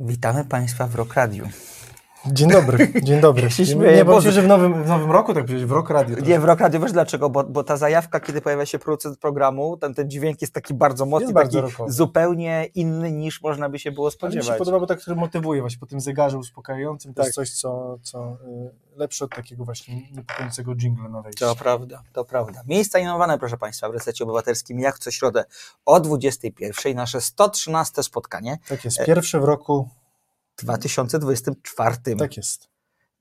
Witamy Państwa w Rock Radiu. Dzień dobry, dzień dobry. się nie, śmieję, nie, bo- myślę, że w nowym, w nowym roku, tak powiedzieć, w Rock Radio. Nie, w Rock Radiu, wiesz dlaczego? Bo, bo ta zajawka, kiedy pojawia się producent programu, ten, ten dźwięk jest taki bardzo mocny, Jest bardzo taki rockowy. zupełnie inny niż można by się było Ale mi się spodziewać. podoba, bo tak, który motywuje właśnie po tym zegarze uspokajającym, to Tak. jest coś, co, co y, lepsze od takiego właśnie niepokojącego dżingla na wejście. To prawda, to prawda. Miejsca innowane, proszę Państwa, w Resecie Obywatelskim, jak co środę o 21.00, nasze 113 spotkanie Tak jest, pierwsze w roku, 2024. tak jest.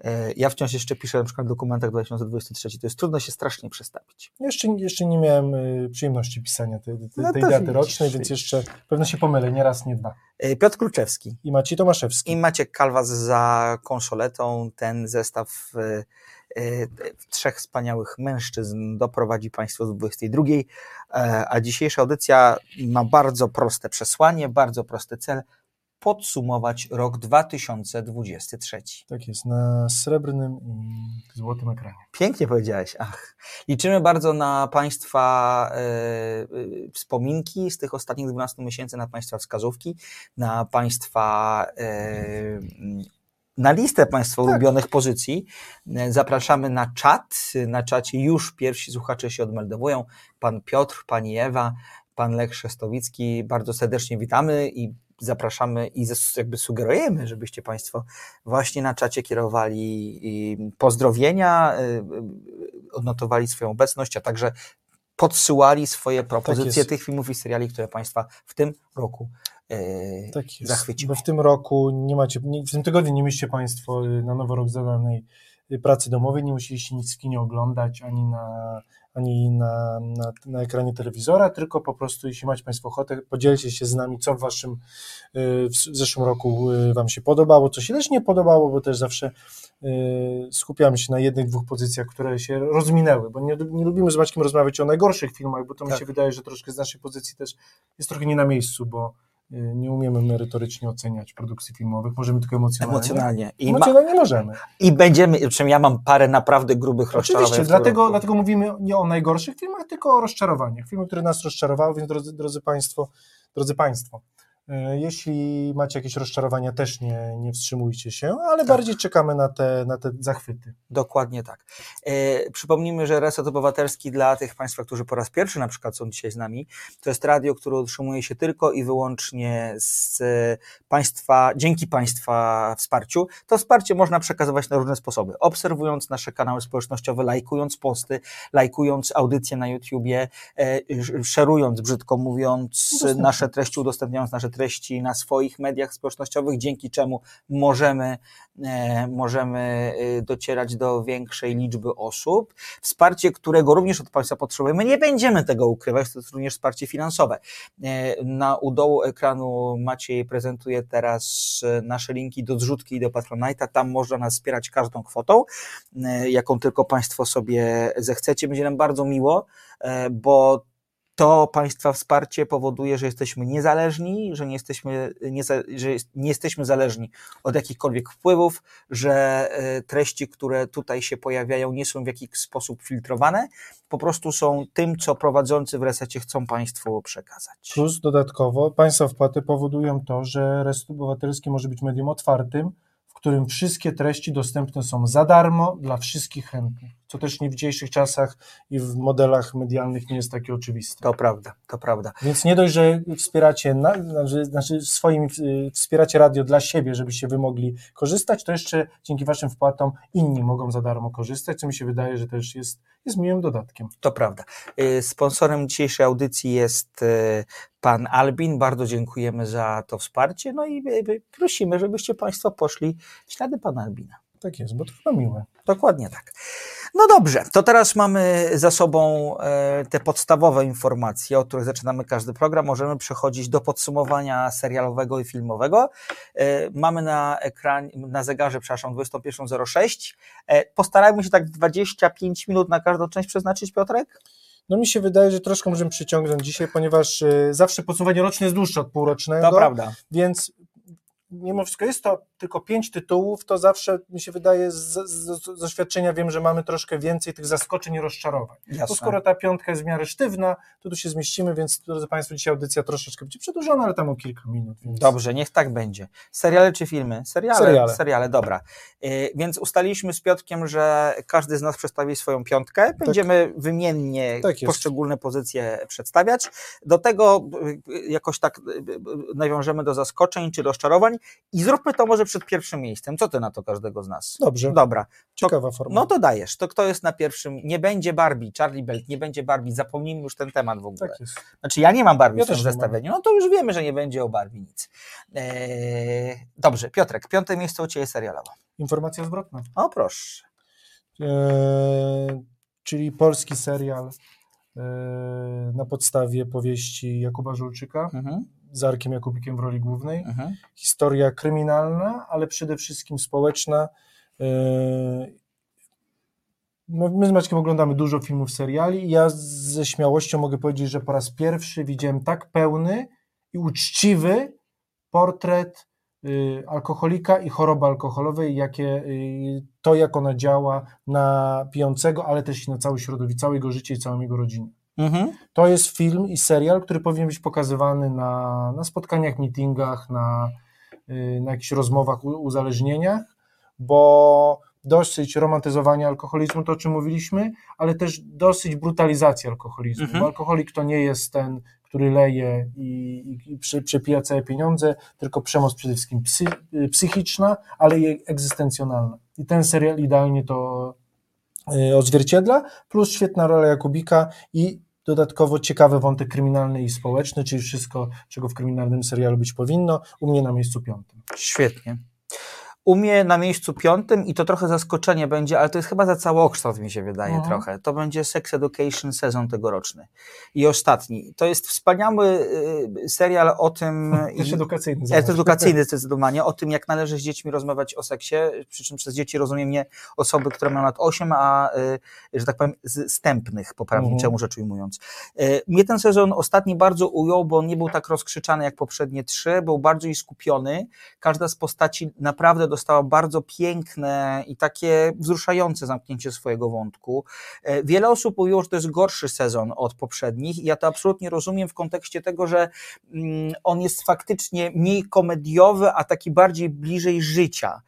E, Ja wciąż jeszcze piszę na przykład w dokumentach 2023, to jest trudno się strasznie przestawić. Jeszcze, jeszcze nie miałem y, przyjemności pisania tej, tej, No tej daty widzisz. rocznej, więc jeszcze pewno się pomylę, nie raz, nie dwa. E, Piotr Kluczewski, I Maciej Tomaszewski. I Maciek Kalwas za konsoletą. Ten zestaw e, e, trzech wspaniałych mężczyzn doprowadzi Państwo do 22. E, A dzisiejsza audycja ma bardzo proste przesłanie, bardzo prosty cel. Podsumować rok 2023. Tak jest, na srebrnym i złotym ekranie. Pięknie powiedziałeś. Ach. Liczymy bardzo na Państwa e, e, wspominki z tych ostatnich 12 miesięcy, na Państwa wskazówki, na Państwa e, na listę Państwa ulubionych pozycji. Zapraszamy na czat. Na czacie już pierwsi słuchacze się odmeldowują. Pan Piotr, Pani Ewa, Pan Lech Szestowicki. Bardzo serdecznie witamy i zapraszamy i jakby sugerujemy, żebyście Państwo właśnie na czacie kierowali i pozdrowienia, y, y, odnotowali swoją obecność, a także podsyłali swoje propozycje jest. tych filmów i seriali, które Państwa w tym roku y, Tak zachwyciły. Bo w tym roku nie macie, nie, w tym tygodniu nie mieliście Państwo y, na nowy rok zadanej y, pracy domowej, nie musieliście nic w kinie oglądać ani na, ani na, na, na ekranie telewizora, tylko po prostu, jeśli macie Państwo ochotę, podzielcie się z nami, co w Waszym y, w zeszłym roku y, Wam się podobało, co się też nie podobało, bo też zawsze y, skupiamy się na jednych, dwóch pozycjach, które się rozminęły, bo nie, nie lubimy z Maćkiem rozmawiać o najgorszych filmach, bo to mi Tak. się wydaje, że troszkę z naszej pozycji też jest trochę nie na miejscu, bo nie umiemy merytorycznie oceniać produkcji filmowych, możemy tylko emocjonalnie. emocjonalnie. I, ma, Emocjonalnie możemy. I będziemy, przynajmniej ja mam parę naprawdę grubych rozczarowań. Oczywiście, dlatego, roku. dlatego mówimy nie o najgorszych filmach, tylko o rozczarowaniach. Filmy, które nas rozczarowały, więc drodzy, drodzy Państwo, drodzy Państwo, y, jeśli macie jakieś rozczarowania, też nie, nie wstrzymujcie się, ale Tak. bardziej czekamy na te, na te zachwyty. Dokładnie tak. E, przypomnijmy, że Reset Obywatelski dla tych Państwa, którzy po raz pierwszy na przykład są dzisiaj z nami, to jest radio, które utrzymuje się tylko i wyłącznie z e, Państwa, dzięki Państwa wsparciu. To wsparcie można przekazywać na różne sposoby. Obserwując nasze kanały społecznościowe, lajkując posty, lajkując audycje na YouTubie, e, sz- szerując, brzydko mówiąc, nasze treści, udostępniając nasze treści na swoich mediach społecznościowych, dzięki czemu możemy e, możemy e, docierać do większej liczby osób. Wsparcie, którego również od Państwa potrzebujemy, nie będziemy tego ukrywać, to jest również wsparcie finansowe. E, Na u dołu ekranu Maciej prezentuje teraz nasze linki do zrzutki i do Patronite'a. Tam można nas wspierać każdą kwotą, jaką tylko Państwo sobie zechcecie. Będzie nam bardzo miło, bo to Państwa wsparcie powoduje, że jesteśmy niezależni, że nie jesteśmy, nie, że nie jesteśmy zależni od jakichkolwiek wpływów, że e, treści, które tutaj się pojawiają, nie są w jakiś sposób filtrowane, po prostu są tym, co prowadzący w resecie chcą Państwu przekazać. Plus dodatkowo Państwa wpłaty powodują to, że Reset Obywatelski może być medium otwartym, w którym wszystkie treści dostępne są za darmo dla wszystkich chętnych, co też nie w dzisiejszych czasach i w modelach medialnych nie jest takie oczywiste. To prawda, to prawda. Więc nie dość, że wspieracie, na, znaczy, znaczy swoim, y, wspieracie radio dla siebie, żebyście wy mogli korzystać, to jeszcze dzięki waszym wpłatom inni mogą za darmo korzystać, co mi się wydaje, że też jest, jest miłym dodatkiem. To prawda. Y, Sponsorem dzisiejszej audycji jest y, pan Albin. Bardzo dziękujemy za to wsparcie. No i prosimy, żebyście Państwo poszli w ślady pana Albina. Tak jest, bo to chyba miłe. Dokładnie tak. No dobrze, to teraz mamy za sobą e, te podstawowe informacje, od których zaczynamy każdy program. Możemy przechodzić do podsumowania serialowego i filmowego. E, mamy na ekranie, na zegarze, przepraszam, 21.06. E, postarajmy się tak 25 minut na każdą część przeznaczyć, Piotrek? No mi się wydaje, że troszkę możemy przyciągnąć dzisiaj, ponieważ y, zawsze podsumowanie roczne jest dłuższe od półrocznego, To prawda. więc mimo wszystko jest to tylko pięć tytułów, to zawsze mi się wydaje z, z, z doświadczenia wiem, że mamy troszkę więcej tych zaskoczeń i rozczarowań. Jasne. Bo skoro ta piątka jest w miarę sztywna, to tu się zmieścimy, więc drodzy Państwo, dzisiaj audycja troszeczkę będzie przedłużona, ale tam o kilka minut. Więc... Dobrze, niech tak będzie. Seriale czy filmy? Seriale. Seriale. Seriale, dobra. Y, Więc ustaliliśmy z Piotkiem, że każdy z nas przedstawi swoją piątkę. Będziemy wymiennie Tak poszczególne pozycje przedstawiać. Do tego y, y, jakoś tak y, nawiążemy do zaskoczeń czy rozczarowań i zróbmy to może przed pierwszym miejscem. Co ty na to każdego z nas? Dobrze, Dobra. ciekawa forma. No to dajesz. To kto jest na pierwszym? Nie będzie Barbie, Charlie Belt, nie będzie Barbie. Zapomnijmy już ten temat w ogóle. tak jest. Znaczy ja nie mam Barbie Ja w tym zestawieniu, no to już wiemy, że nie będzie o Barbie nic. Eee, dobrze, Piotrek, piąte miejsce u Ciebie serialowo. Informacja zwrotna. O proszę. Eee, czyli polski serial eee, na podstawie powieści Jakuba Żulczyka Mhm, z Arkiem Jakubikiem w roli głównej. mhm. Historia kryminalna, ale przede wszystkim społeczna. Eee, no, My z Maćkiem oglądamy dużo filmów, seriali i ja ze śmiałością mogę powiedzieć, że po raz pierwszy widziałem tak pełny i uczciwy portret y, alkoholika i choroby alkoholowej, jakie, y, to jak ona działa na pijącego, ale też i na całe środowisko, całe jego życie i całą jego rodzinę. Mhm. To jest film i serial, który powinien być pokazywany na, na spotkaniach, meetingach, na, y, na jakichś rozmowach, uzależnieniach, bo dosyć romantyzowania alkoholizmu, to o czym mówiliśmy, ale też dosyć brutalizacji alkoholizmu. Mhm. Bo alkoholik to nie jest ten, który leje i, i, i prze, przepija całe pieniądze, tylko przemoc przede wszystkim psy, y, psychiczna, ale i egzystencjonalna. I ten serial idealnie to odzwierciedla, plus świetna rola Jakubika i dodatkowo ciekawy wątek kryminalny i społeczny, czyli wszystko, czego w kryminalnym serialu być powinno, u mnie na miejscu piątym. Świetnie. U mnie na miejscu piątym i to trochę zaskoczenie będzie, ale to jest chyba za całokształt mi się wydaje Mhm. trochę. To będzie Sex Education sezon tegoroczny. I ostatni. To jest wspaniały y, serial o tym... Też edukacyjny. Jest zobacz. edukacyjny zdecydowanie, o tym jak należy z dziećmi rozmawiać o seksie, przy czym przez dzieci rozumiem nie osoby, które mają lat 8, a y, że tak powiem zstępnych, poprawniczemu Mhm. rzecz ujmując. Y, Mnie ten sezon ostatni bardzo ujął, bo on nie był tak rozkrzyczany jak poprzednie trzy, był bardziej skupiony. Każda z postaci naprawdę dostała bardzo piękne i takie wzruszające zamknięcie swojego wątku. E, Wiele osób mówiło, że to jest gorszy sezon od poprzednich i ja to absolutnie rozumiem w kontekście tego, że mm, on jest faktycznie mniej komediowy, a taki bardziej bliżej życia.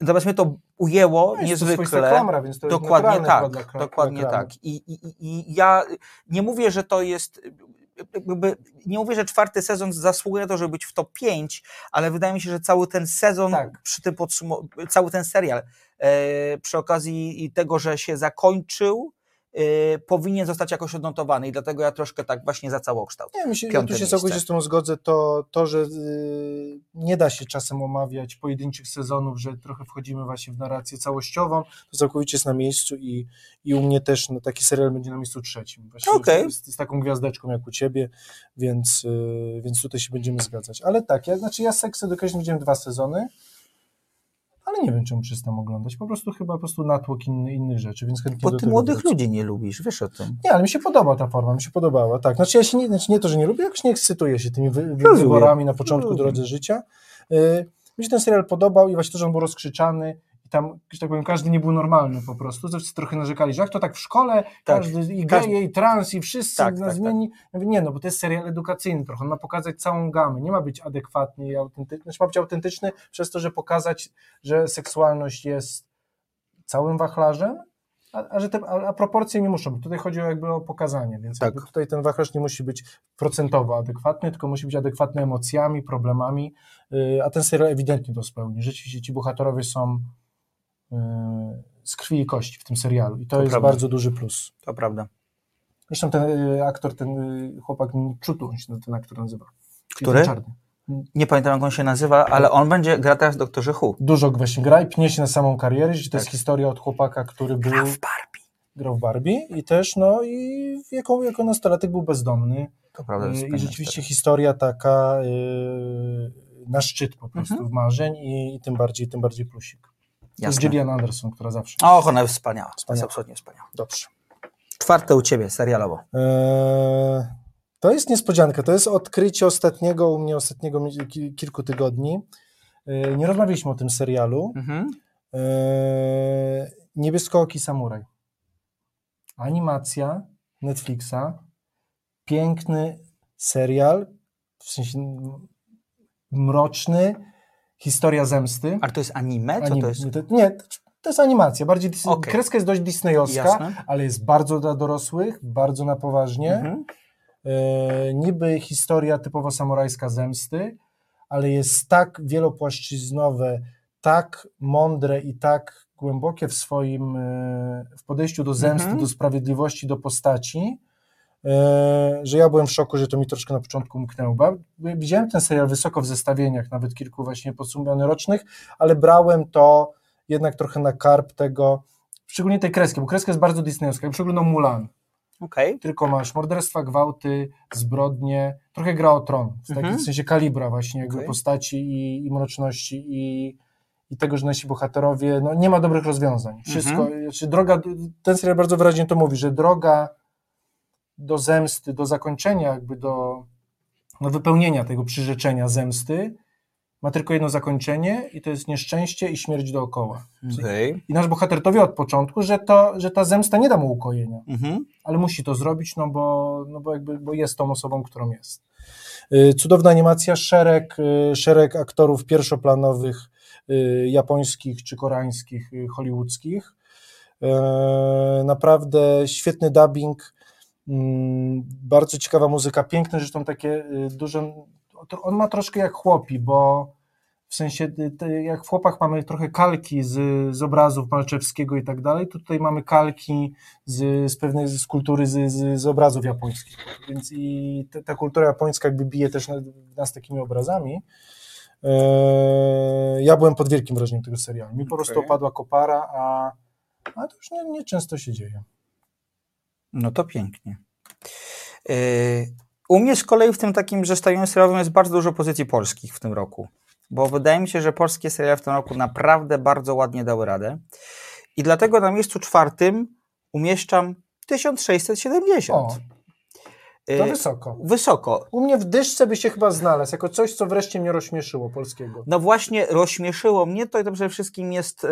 Natomiast mnie to ujęło No jest to niezwykle. klamra, więc to Dokładnie tak, dokładnie tak. I, i- I ja nie mówię, że to jest. Nie mówię, że czwarty sezon zasługuje na to, żeby być w top 5, ale wydaje mi się, że cały ten sezon, Tak. przy tym cały ten serial, e, przy okazji tego, że się zakończył, powinien zostać jakoś odnotowany i dlatego ja troszkę tak właśnie za całokształt. Nie, się, ja tu się miejsce. całkowicie z tym zgodzę, to, to że y, nie da się czasem omawiać pojedynczych sezonów, że trochę wchodzimy właśnie w narrację całościową, to całkowicie jest na miejscu i, i u mnie też no, taki serial będzie na miejscu trzecim. Właśnie Okej. z, z taką gwiazdeczką jak u ciebie, więc, y, więc tutaj się będziemy zgadzać. Ale tak, ja, znaczy ja Sex Education widziałem dwa sezony, ale nie wiem, czemu przestałem oglądać. Po prostu chyba po prostu natłok inny, innych rzeczy, więc chętnie Bo ty młodych wrócę. ludzi nie lubisz, wiesz o tym. Nie, ale mi się podoba ta forma, mi się podobała, tak. Znaczy ja się nie, znaczy nie to, że nie lubię, jakoś nie ekscytuję się tymi wy, wy, wyborami na początku drodze życia. Y, mi się ten serial podobał i właśnie to, że on był rozkrzyczany i tam, że tak powiem, każdy nie był normalny po prostu. Zawsze trochę narzekali, że jak to tak w szkole, Tak. każdy i Każdy- geje, i trans, i wszyscy Tak, nas tak, zmieni. Mówię, nie, no bo to jest serial edukacyjny trochę, on ma pokazać całą gamę, nie ma być adekwatny i autentyczny, znaczy ma być autentyczny przez to, że pokazać, że seksualność jest całym wachlarzem, a, a, że te, a, a proporcje nie muszą. Tutaj chodzi o jakby o pokazanie, więc Tak. tutaj ten wachlarz nie musi być procentowo adekwatny, tylko musi być adekwatny emocjami, problemami, yy, a ten serial ewidentnie to spełni. Rzeczywiście ci bohaterowie są z krwi i kości w tym serialu i to, To jest prawda. bardzo duży plus. To prawda. Zresztą ten yy, aktor, ten yy, chłopak Czutu, on się ten aktor nazywa. Który? Czarny. Nie pamiętam, jak on się nazywa, ale on będzie gra teraz w Doktorze Who. Dużo właśnie gra i pnie się na samą karierę, że to jest Tak. historia od chłopaka, który był... Gra w Barbie. grał w Barbie i też, no i jako, jako nastolatek był bezdomny To prawda. jest i rzeczywiście wtedy. historia taka na szczyt po prostu Mhm. w marzeń i, i tym bardziej, tym bardziej plusik. To Jasne. Gillian Anderson, która zawsze... Och, ona jest wspaniała. To Wspaniała. jest absolutnie wspaniała. Dobrze. Czwarte u ciebie, serialowo. Eee, to jest niespodzianka, to jest odkrycie ostatniego, u mnie ostatniego kilku tygodni. E, Nie rozmawialiśmy o tym serialu. Mhm. E, Niebieskooki Samuraj. Animacja Netflixa. Piękny serial, w sensie mroczny, historia zemsty. Ale to jest anime? Co Anim- to jest? nie, to, jest animacja. Bardziej Dis- Okej. Kreska jest dość disneyowska, Jasne. ale jest bardzo dla dorosłych, bardzo na poważnie. Mhm. E, niby historia typowo samurajska zemsty, ale jest tak wielopłaszczyznowe, tak mądre i tak głębokie w swoim e, w podejściu do zemsty, Mhm. do sprawiedliwości, do postaci, że ja byłem w szoku, że to mi troszkę na początku umknęło. Widziałem ten serial wysoko w zestawieniach, nawet kilku właśnie podsumowanych rocznych, ale brałem to jednak trochę na karp tego, szczególnie tej kreski, bo kreska jest bardzo disneyowska. Ja przeglądam Mulan Okej. tylko masz morderstwa, gwałty, zbrodnie, trochę gra o tron, w takim Mhm. sensie kalibra właśnie jego Okej. postaci i, i mroczności i, i tego, że nasi bohaterowie, no nie ma dobrych rozwiązań. Wszystko, Mhm. znaczy droga, ten serial bardzo wyraźnie to mówi, że droga do zemsty, do zakończenia jakby do, do wypełnienia tego przyrzeczenia zemsty ma tylko jedno zakończenie i to jest nieszczęście i śmierć dookoła. Okej. I nasz bohater to wie od początku, że, to, że ta zemsta nie da mu ukojenia Mhm. ale musi to zrobić, no bo, no bo, jakby, bo jest tą osobą, którą jest. Y, Cudowna animacja, szereg, y, szereg aktorów pierwszoplanowych, y, japońskich czy koreańskich, hollywoodzkich. Naprawdę świetny dubbing, bardzo ciekawa muzyka, piękne zresztą takie y, duże. On ma troszkę jak chłopi, bo w sensie y, jak w chłopach mamy trochę kalki z, z obrazów Malczewskiego i tak dalej, to tutaj mamy kalki z, z pewnej z kultury, z, z, z obrazów japońskich. Więc i te, ta kultura japońska jakby bije też na, nas takimi obrazami. Eee, ja byłem pod wielkim wrażeniem tego serialu. Mi po prostu opadła kopara, a, a to już nie, nie często się dzieje. No to pięknie. Yy, U mnie z kolei w tym takim zestawieniu serialowym jest bardzo dużo pozycji polskich w tym roku, bo wydaje mi się, że polskie seriale w tym roku naprawdę bardzo ładnie dały radę i dlatego na miejscu czwartym umieszczam 1670. O, to Yy, wysoko. Wysoko. U mnie w dyszce by się chyba znalazł, jako coś, co wreszcie mnie rozśmieszyło polskiego. No właśnie, rozśmieszyło mnie to i to przede wszystkim jest e,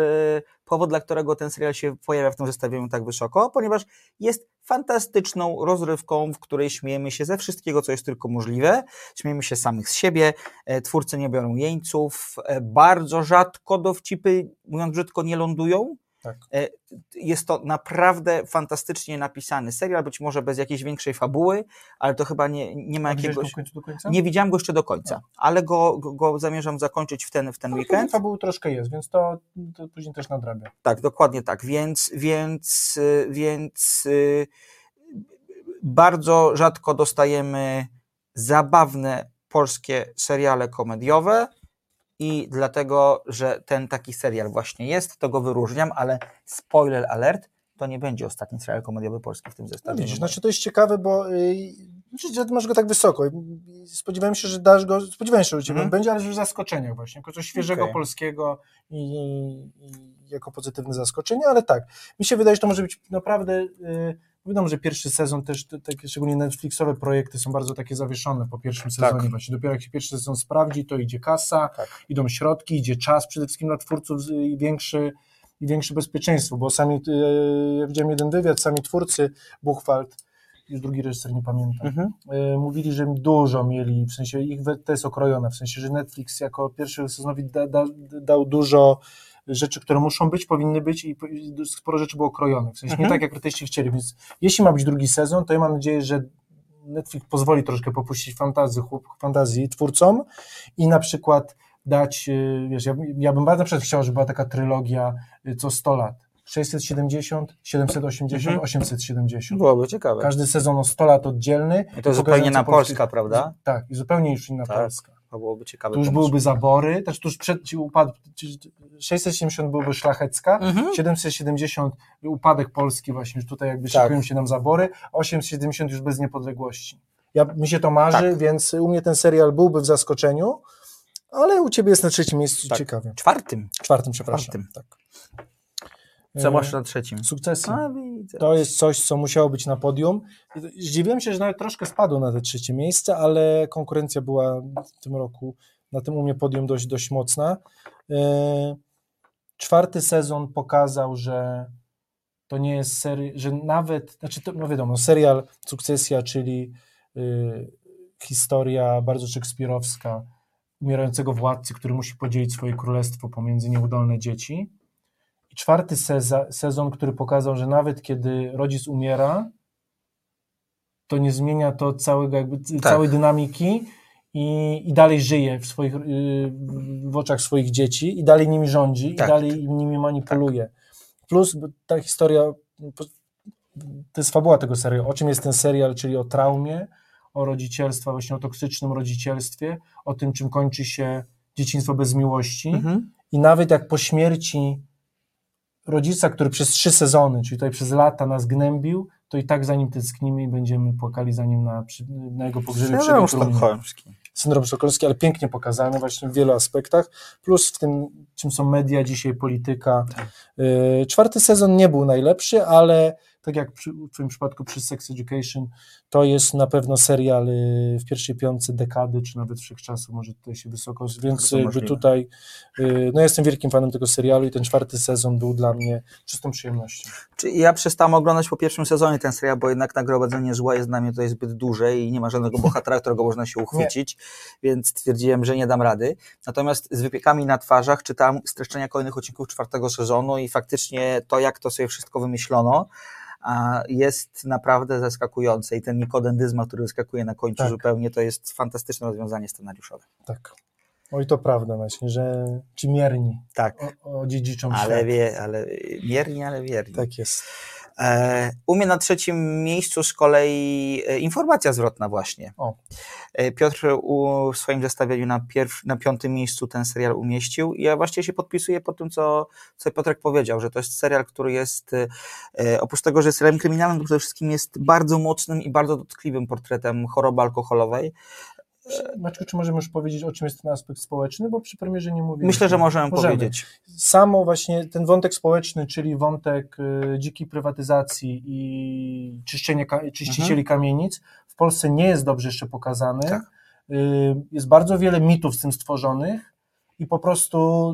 powód, dla którego ten serial się pojawia w tym zestawieniu tak wysoko, ponieważ jest fantastyczną rozrywką, w której śmiejemy się ze wszystkiego, co jest tylko możliwe. Śmiejemy się samych z siebie, e, twórcy nie biorą jeńców, e, bardzo rzadko dowcipy, mówiąc brzydko, nie lądują. Tak. E, Jest to naprawdę fantastycznie napisany serial, być może bez jakiejś większej fabuły, ale to chyba nie, nie ma A go jakiegoś... końcu do końca? Nie widziałem go jeszcze do końca, ale go, go, go zamierzam zakończyć w ten, w ten No, weekend. fabuły troszkę jest, więc to, to później też nadrabia. Tak, dokładnie tak. Więc, więc, więc y, bardzo rzadko dostajemy zabawne polskie seriale komediowe i dlatego, że ten taki serial właśnie jest, to go wyróżniam, ale spoiler alert, to nie będzie ostatni serial komediowy polski w tym No zestawieniu. widzisz, znaczy to jest ciekawe, bo yy, masz go tak wysoko. Spodziewałem się, że dasz go, spodziewałem się, że u Ciebie Mhm. będzie, ale już w zaskoczeniach właśnie, jako coś świeżego Okej. polskiego i, i jako pozytywne zaskoczenie, ale tak, mi się wydaje, że to może być naprawdę, yy, wiadomo, że pierwszy sezon też, te, takie szczególnie Netflixowe projekty są bardzo takie zawieszone po pierwszym Tak. sezonie właśnie, dopiero jak się pierwszy sezon sprawdzi, to idzie kasa, Tak. idą środki, idzie czas przede wszystkim dla twórców i większy i większe bezpieczeństwo, bo sami, yy, ja widziałem jeden wywiad, sami twórcy Buchwald, już drugi reżyser nie pamiętam, Mhm. yy, mówili, że dużo mieli, w sensie ich to jest okrojone, w sensie, że Netflix jako pierwszy sezonowi da, da, dał dużo rzeczy, które muszą być, powinny być i po- i sporo rzeczy było krojone, w sensie Mhm. nie tak, jak artyści chcieli, więc jeśli ma być drugi sezon, to ja mam nadzieję, że Netflix pozwoli troszkę popuścić fantazji, fantazji twórcom i na przykład dać, y, wiesz, ja, ja bym bardzo na przykład chciał, żeby była taka trylogia y, co 100 lat. 670, 780, Mhm. 870. Byłoby ciekawe. Każdy sezon o 100 lat oddzielny. I to zupełnie na polski- Polska, prawda? Tak, i zupełnie już inna Tak. Polska. To byłoby ciekawe. Tu już pomysł. byłyby zabory, też tuż przed upadł, ci- 670 byłby szlachecka, Mhm. 770 upadek Polski właśnie, już tutaj jakby Tak. się nam zabory, 870 już bez niepodległości. Ja, mi się to marzy, Tak. więc u mnie ten serial byłby w zaskoczeniu, ale u ciebie jest na trzecim miejscu, Tak. ciekawie. Czwartym. Czwartym, przepraszam. Czwartym. Tak. Co E, masz na trzecim? Sukcesy. A. To jest coś, co musiało być na podium. Zdziwiłem się, że nawet troszkę spadło na te trzecie miejsce, ale konkurencja była w tym roku na tym umie podium dość, dość mocna. E, czwarty sezon pokazał, że to nie jest serial, że nawet, znaczy to, no wiadomo, serial Sukcesja, czyli y, historia bardzo szekspirowska umierającego władcy, który musi podzielić swoje królestwo pomiędzy nieudolne dzieci. I czwarty seza, sezon, który pokazał, że nawet kiedy rodzic umiera, to nie zmienia to całego, jakby, Tak. całej dynamiki i, i dalej żyje w, swoich, y, w oczach swoich dzieci i dalej nimi rządzi Tak. i dalej nimi manipuluje. Plus bo ta historia, to jest fabuła tego serialu. O czym jest ten serial, czyli o traumie, o rodzicielstwie, właśnie o toksycznym rodzicielstwie, o tym, czym kończy się dzieciństwo bez miłości. Mhm. I nawet jak po śmierci rodzica, który przez trzy sezony, czyli tutaj przez lata nas gnębił, to i tak za nim tęsknimy i będziemy płakali za nim na, na jego pogrzebie Syndrom sztokholmski. Syndrom sztokholmski, ale pięknie pokazany właśnie w wielu aspektach, plus w tym, czym są media dzisiaj, polityka. Tak. Y, Czwarty sezon nie był najlepszy, ale tak jak przy, w Twoim przypadku przy Sex Education, to jest na pewno serial y, w pierwszej piątce dekady, czy nawet wszechczasu, może tutaj się wysoko, więc jakby tutaj, y, no jestem wielkim fanem tego serialu i ten czwarty sezon był dla mnie czystą przyjemnością. Czy ja przestałem oglądać po pierwszym sezonie ten serial, bo jednak nagromadzenie zła jest dla mnie tutaj zbyt duże i nie ma żadnego bohatera, którego można się uchwycić, więc stwierdziłem, że nie dam rady. Natomiast z wypiekami na twarzach czytałem streszczenia kolejnych odcinków czwartego sezonu i faktycznie to, jak to sobie wszystko wymyślono, jest naprawdę zaskakujące i ten Nikodem Dyzma, który wyskakuje na końcu Tak. zupełnie, to jest fantastyczne rozwiązanie scenariuszowe. Tak. Oj, to prawda właśnie, że ci mierni Tak, o, o dziedziczą ale, świat. wie, ale mierni, ale wierni. Tak jest. E, U mnie na trzecim miejscu z kolei e, informacja zwrotna właśnie. O. E, Piotr u, w swoim zestawieniu na, pierw, na piątym miejscu ten serial umieścił i ja właściwie się podpisuję po tym, co, co Piotrek powiedział, że to jest serial, który jest, oprócz tego, że jest serialem kryminalnym, to przede wszystkim jest bardzo mocnym i bardzo dotkliwym portretem choroby alkoholowej. Maćku, czy możemy już powiedzieć, o czym jest ten aspekt społeczny, bo przy premierze nie mówiliśmy. Myślę, że możemy, powiedzieć. Samo właśnie ten wątek społeczny, czyli wątek y, dzikiej prywatyzacji i czyszczenie, czyścicieli kamienic w Polsce nie jest dobrze jeszcze pokazany. Tak. Y, jest bardzo wiele mitów z tym stworzonych i po prostu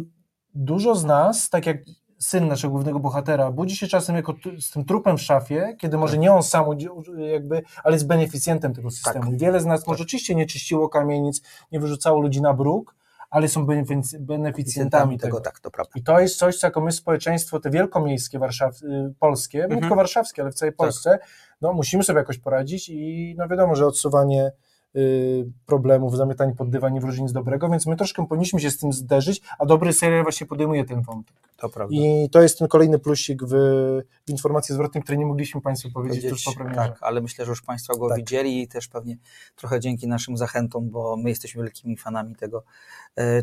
dużo z nas, tak jak syn naszego głównego bohatera, budzi się czasem jako z tym trupem w szafie, kiedy może nie on sam jakby, ale jest beneficjentem tego systemu. Tak. Wiele z nas może oczywiście nie czyściło kamienic, nie wyrzucało ludzi na bruk, ale są benefic- beneficjentami tego. tak, to prawda. I to jest coś, co jako my społeczeństwo, te wielkomiejskie, warszaw, y, polskie, nie Mhm. tylko warszawskie, ale w całej Polsce, no musimy sobie jakoś poradzić i no wiadomo, że odsuwanie problemów, zamiatanie pod dywan nie wróży nic dobrego, więc my troszkę powinniśmy się z tym zderzyć, a dobry serial właśnie podejmuje ten wątek. To prawda. I to jest ten kolejny plusik w, w informacji zwrotnej, której nie mogliśmy Państwu powiedzieć tuż po premierze. tak, ale myślę, że już Państwo go Tak. widzieli i też pewnie trochę dzięki naszym zachętom, bo my jesteśmy wielkimi fanami tego,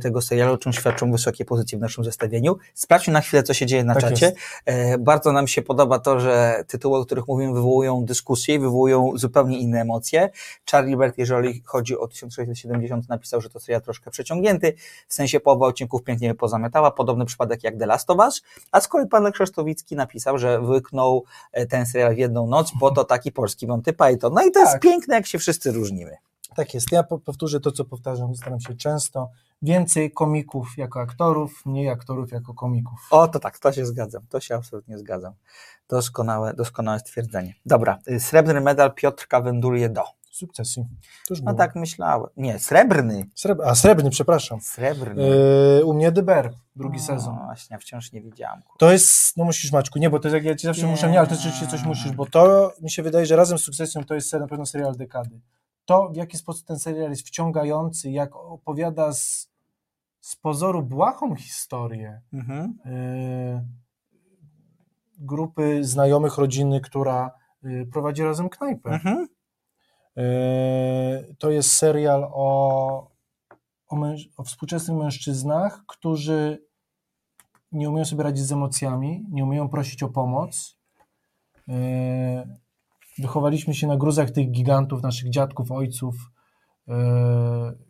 tego serialu, czym świadczą wysokie pozycje w naszym zestawieniu. Sprawdźmy na chwilę, co się dzieje na Tak czacie. jest. E, Bardzo nam się podoba to, że tytuły, o których mówimy, wywołują dyskusje i wywołują zupełnie inne emocje. Charlie Bert, jeżeli chodzi o 1670, napisał, że to serial troszkę przeciągnięty, w sensie połowa odcinków pięknie pozamiatała, podobny przypadek jak The Last of Us, a z kolei pan Krzysztowicki napisał, że wyknął e, ten serial w jedną noc, bo to taki polski Monty Python. No i to jest Tak. piękne, jak się wszyscy różnimy. Tak jest. Ja po- powtórzę to, co powtarzam, staram się często. Więcej komików jako aktorów, mniej aktorów jako komików. O, to tak, to się zgadzam, to się absolutnie zgadzam. Doskonałe, doskonałe stwierdzenie. Dobra, y, srebrny medal Piotrka Wendurię do. Sukcesji. No tak myślałem. Nie, srebrny. Srebr- a, srebrny, przepraszam. Srebrny. Yy, u mnie Dyber, drugi sezon. Właśnie, ja wciąż nie widziałam. kurwa. To jest, no musisz Maćku, nie, bo to jest jak ja ci zawsze Nie. muszę, nie, ale to rzeczywiście coś musisz, bo to mi się wydaje, że razem z sukcesją to jest na pewno serial dekady. To, w jaki sposób ten serial jest wciągający, jak opowiada z, z pozoru błahą historię Mhm. yy, grupy znajomych rodziny, która yy, prowadzi razem knajpę. Mhm. Yy, To jest serial o, o, męż- o współczesnych mężczyznach, którzy nie umieją sobie radzić z emocjami, nie umieją prosić o pomoc. Yy, Wychowaliśmy się na gruzach tych gigantów, naszych dziadków, ojców, yy,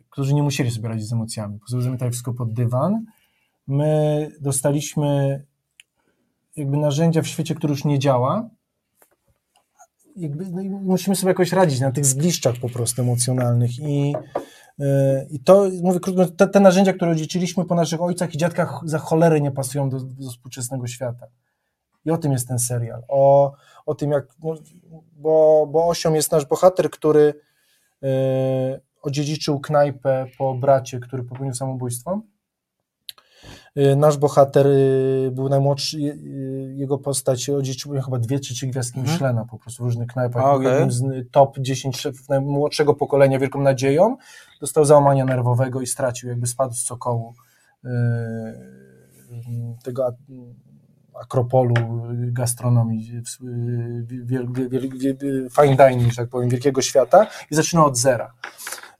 którzy nie musieli sobie radzić z emocjami. Pozwolimy tutaj wszystko pod dywan. My dostaliśmy jakby narzędzia w świecie, który już nie działa, jakby, no musimy sobie jakoś radzić na tych zgliszczach po prostu emocjonalnych i E, I to, mówię krótko, te, te narzędzia, które odziedziczyliśmy po naszych ojcach i dziadkach za cholery nie pasują do, do współczesnego świata. I o tym jest ten serial. O, o tym, jak. no, Bo, bo osią jest nasz bohater, który e, odziedziczył knajpę po bracie, który popełnił samobójstwo. E, Nasz bohater e, był najmłodszy, jego postać odziedziczył chyba dwie czy trzy gwiazdki Mhm. Michelina po prostu w różnych knajpach. Jednym z top 10 szefów najmłodszego pokolenia wielką nadzieją. Dostał załamania nerwowego i stracił, jakby spadł z cokołu tego akropolu gastronomii, fine dining, że tak powiem, wielkiego świata i zaczyna od zera.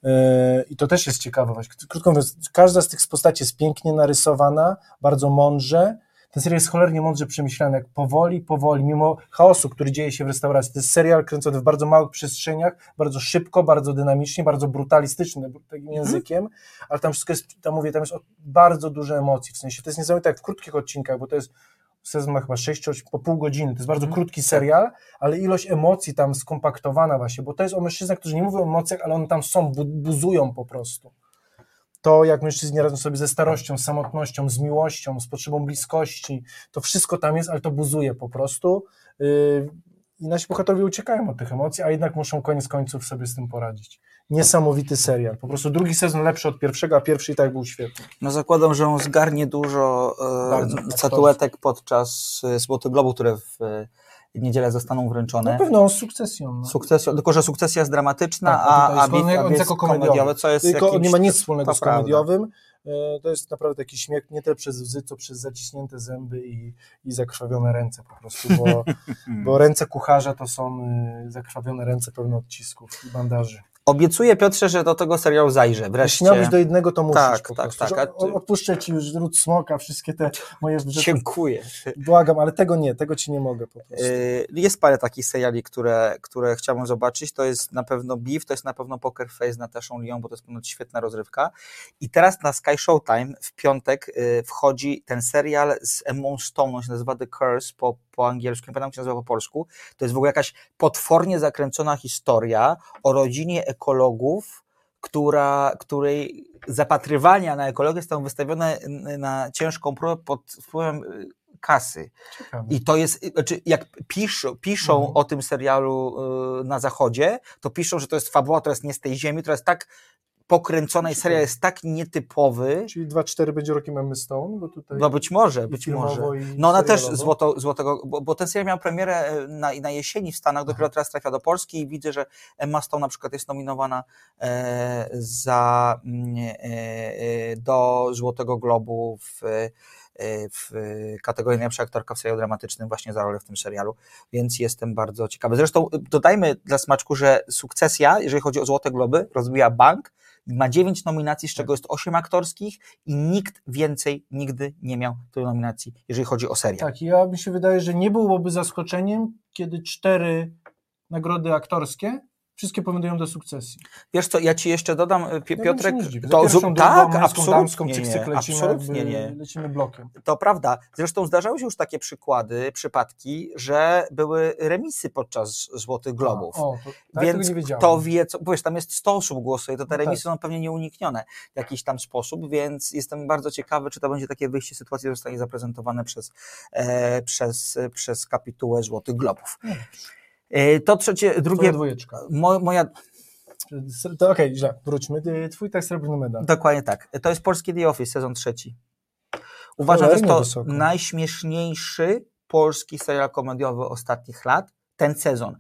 E, I to też jest ciekawe. Krótko mówiąc, każda z tych postaci jest pięknie narysowana, bardzo mądrze. Ten serial jest cholernie mądrze przemyślany, jak powoli, powoli, mimo chaosu, który dzieje się w restauracji. To jest serial kręcony w bardzo małych przestrzeniach, bardzo szybko, bardzo dynamicznie, bardzo brutalistycznie, takim językiem, ale tam wszystko jest, tam mówię, tam jest bardzo dużo emocji, w sensie to jest niesamowite jak w krótkich odcinkach, bo to jest sezon ma chyba 6 po pół godziny, to jest bardzo krótki serial, ale ilość emocji tam skompaktowana właśnie, bo to jest o mężczyznach, którzy nie mówią o emocjach, ale one tam są, bu- buzują po prostu. To, jak mężczyźni radzą sobie ze starością, z samotnością, z miłością, z potrzebą bliskości, to wszystko tam jest, ale to buzuje po prostu. Yy, I nasi bohaterowie uciekają od tych emocji, a jednak muszą koniec końców sobie z tym poradzić. Niesamowity serial. Po prostu drugi sezon lepszy od pierwszego, a pierwszy i tak był świetny. No zakładam, że on zgarnie dużo e, tak, statuetek podczas e, Złotych Globu, które w e, niedzielę zostaną wręczone. Na pewno sukcesją. No. Sukcesją, tylko że sukcesja jest dramatyczna, Tak, a a, a, jest bit, komediowy, a jako komediowy. komediowe, co jest Tylko jakimś, nie ma nic wspólnego z komediowym. E, To jest naprawdę taki śmiech, nie tyle przez łzy, co przez zaciśnięte zęby i, i zakrwawione ręce po prostu, bo, bo ręce kucharza to są zakrwawione ręce pełne odcisków i bandaży. Obiecuję Piotrze, że do tego serialu zajrzę wreszcie. Jeśli miałbyś do jednego, to musisz Tak, tak, prostu. tak, ty- Odpuszczę ci już ród smoka, wszystkie te moje. Dziękuję. Błagam, ale tego nie, tego ci nie mogę po prostu. Y, Jest parę takich seriali, które, które chciałbym zobaczyć. To jest na pewno Beef, to jest na pewno Poker Face z Nataszą Lyon, bo to jest ponoć świetna rozrywka. I teraz na Sky Showtime w piątek y, wchodzi ten serial z Emma Stone, on się nazywa The Curse po, po angielsku, nie pamiętam jak się nazywa po polsku. To jest w ogóle jakaś potwornie zakręcona historia o rodzinie ekologów, która, której zapatrywania na ekologię zostały wystawione na ciężką próbę pod wpływem y, kasy. Ciekawe. I to jest, znaczy jak piszą, piszą Mhm. o tym serialu y, na zachodzie, to piszą, że to jest fabuła, która jest nie z tej ziemi, która jest tak pokręcona i serial jest tak nietypowy, Czyli 2-4 będzie rokiem Emmy Stone, bo tutaj no być może, być może. No ona też złoto, złotego, bo, bo ten serial miał premierę e, na, na jesieni w Stanach, dopiero teraz trafia do Polski i widzę, że Emma Stone na przykład jest nominowana e, za, mm, e, e, do Złotego Globu w, e, w kategorii najlepsza aktorka w serialu dramatycznym właśnie za rolę w tym serialu, więc jestem bardzo ciekawy. Zresztą dodajmy dla smaczku, że Sukcesja, jeżeli chodzi o Złote Globy, rozbija bank ma dziewięć nominacji, z czego jest osiem aktorskich i nikt więcej nigdy nie miał tylu nominacji, jeżeli chodzi o serial. Tak, ja mi się wydaje, że nie byłoby zaskoczeniem, kiedy cztery nagrody aktorskie wszystkie powodują do sukcesji. Wiesz co, ja ci jeszcze dodam, e, Ja Piotrek, nie. Za to drugą, tak, męską, damską, absolutnie cyk, nie, cyk, lecimy, absolutnie nie. lecimy blokiem. To prawda. Zresztą zdarzały się już takie przykłady, przypadki, że były remisy podczas Złotych Globów. O, to, tak Więc nie kto wie, co, bo wiesz, tam jest 100 osób głosuje, to te No tak. remisy są pewnie nieuniknione w jakiś tam sposób, więc jestem bardzo ciekawy, czy to będzie takie wyjście sytuacji, zostanie zaprezentowane przez, e, przez, przez kapitułę Złotych Globów. No. E, to trzecie, Twoja drugie, dwójeczka. mo, moja, To okej, źle, wróćmy. Ty- Twój tak srebrny medal. Dokładnie tak. To jest polski The Office, sezon trzeci. Uważam, że to wysoko. najśmieszniejszy polski serial komediowy ostatnich lat, ten sezon.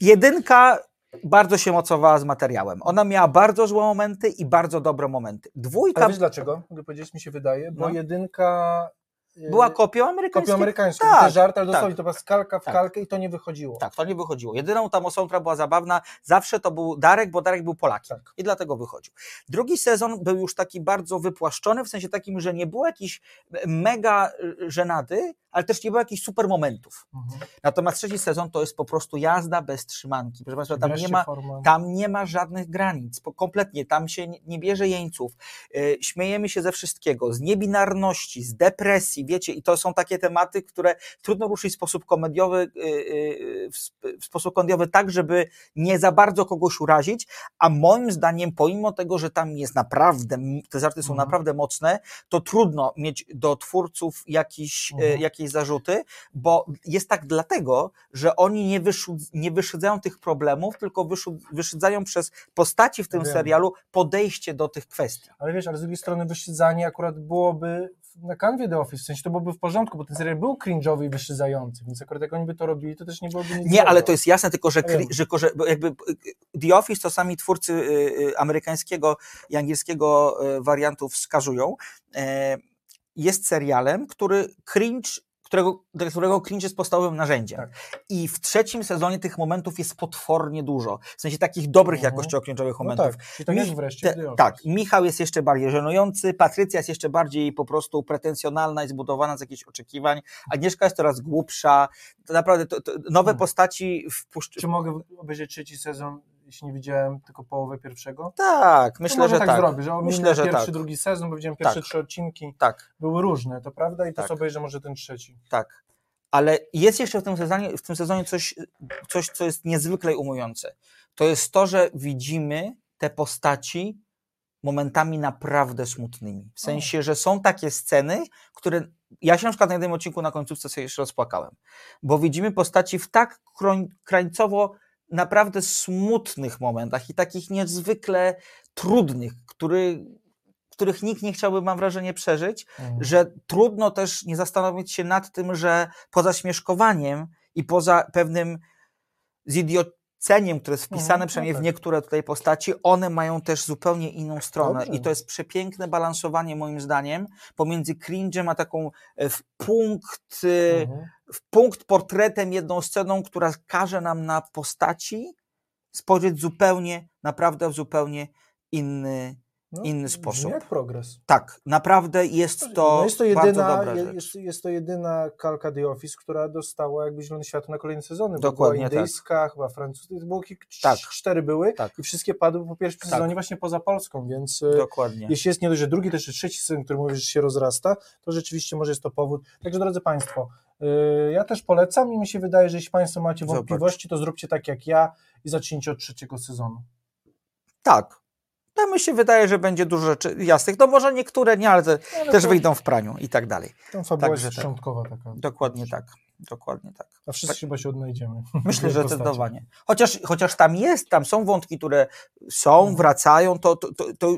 Jedynka bardzo się mocowała z materiałem. Ona miała bardzo złe momenty i bardzo dobre momenty. Dwójka Ale wiesz dlaczego? Mogę powiedzieć, mi się wydaje, bo No. jedynka była kopią amerykańską. kopią amerykańską. Tak, to żart, ale tak. dosłownie to była skalka w Tak. kalkę i to nie wychodziło. Tak, to nie wychodziło. Jedyną tam osobą, która była zabawna, zawsze to był Darek, bo Darek był Polakiem Tak. i dlatego wychodził. Drugi sezon był już taki bardzo wypłaszczony, w sensie takim, że nie było jakiejś mega y, żenady, ale też nie było jakichś super momentów. Mhm. Natomiast trzeci sezon to jest po prostu jazda bez trzymanki. Proszę Państwa, tam nie ma, tam nie ma żadnych granic, kompletnie, tam się nie, bierze jeńców. Yy, śmiejemy się ze wszystkiego, z niebinarności, z depresji, i wiecie, i to są takie tematy, które trudno ruszyć w sposób komediowy, y, y, w sp- w sposób komediowy tak, żeby nie za bardzo kogoś urazić, a moim zdaniem, pomimo tego, że tam jest naprawdę, te żarty są Mhm. naprawdę mocne, to trudno mieć do twórców jakiś, Mhm. jakieś zarzuty, bo jest tak dlatego, że oni nie, wyszud- nie wyszydzają tych problemów, tylko wyszydzają przez postaci w tym Wiem. serialu podejście do tych kwestii. Ale wiesz, ale z drugiej strony wyszydzanie akurat byłoby na kanwie The Office, sensie to byłoby w porządku, bo ten serial był cringe'owy i wyszydzający, więc akurat jak oni by to robili, to też nie byłoby nic Nie, złego. ale to jest jasne, tylko że, kri- że, że jakby y, The Office to sami twórcy y, y, amerykańskiego i angielskiego y, wariantów wskazują. E, Jest serialem, który cringe, którego, dla którego cringe jest podstawowym narzędziem. Tak. I w trzecim sezonie tych momentów jest potwornie dużo. W sensie takich dobrych Mhm. jakościowo cringe'owych No momentów. tak, czyli tak Mi- wreszcie Te, tak, Michał jest jeszcze bardziej żenujący, Patrycja jest jeszcze bardziej po prostu pretensjonalna i zbudowana z jakichś oczekiwań, Agnieszka jest coraz głupsza, to naprawdę to, to nowe Hmm. postaci wpuszcz... Czy mogę obejrzeć trzeci sezon, jeśli nie widziałem tylko połowę pierwszego? Tak, myślę, że tak, tak. zrobię, że Myślę, że pierwszy, tak. drugi sezon, bo widziałem pierwsze Tak. trzy odcinki, Tak, były różne, to prawda? I to Tak. sobie obejrzę może ten trzeci. tak. Ale jest jeszcze w tym sezonie, w tym sezonie coś, coś, co jest niezwykle umujące. To jest to, że widzimy te postaci momentami naprawdę smutnymi. W sensie, że są takie sceny, które. Ja się na przykład na jednym odcinku na końcówce sobie jeszcze rozpłakałem, bo widzimy postaci w tak krańcowo naprawdę smutnych momentach i takich niezwykle trudnych, który, których nikt nie chciałby, mam wrażenie, przeżyć, Mhm. że trudno też nie zastanowić się nad tym, że poza śmieszkowaniem i poza pewnym zidioceniem, które jest wpisane Mhm, przynajmniej w tak. niektóre tutaj postaci, one mają też zupełnie inną stronę Dobrze. i to jest przepiękne balansowanie moim zdaniem pomiędzy cringe'em a taką e, w punkt, e, Mhm. W punkt portretem, jedną sceną, która każe nam na postaci spojrzeć zupełnie, naprawdę w zupełnie inny, No, inny sposób. jak progres. Tak, naprawdę jest to, no jest to bardzo jedyna, dobra je- rzecz. jest, jest to jedyna kalka The Office, która dostała jakby zielone światło na kolejne sezony. Dokładnie była tak. indyjska, chyba francuska, było kilk- Tak. cztery były Tak. i wszystkie padły po pierwszym Tak. sezonie właśnie poza Polską, więc e, Dokładnie. jeśli jest nie dość, że drugi, jeszcze trzeci sezon, który mówisz, że się rozrasta, to rzeczywiście może jest to powód. Także drodzy Państwo, ja też polecam i mi się wydaje, że jeśli Państwo macie wątpliwości, to zróbcie tak jak ja i zacznijcie od trzeciego sezonu. Tak. To mi się wydaje, że będzie dużo rzeczy jasnych. No może niektóre nie, ale te Ale też to- wyjdą w praniu i tak dalej. Tą fabuła Także jest tak. szczątkowa taka. Dokładnie tak. Dokładnie tak. A wszyscy chyba się odnajdziemy. Myślę, że zdecydowanie. Chociaż, chociaż tam jest, tam są wątki, które są, Mhm. wracają, to, to, to, to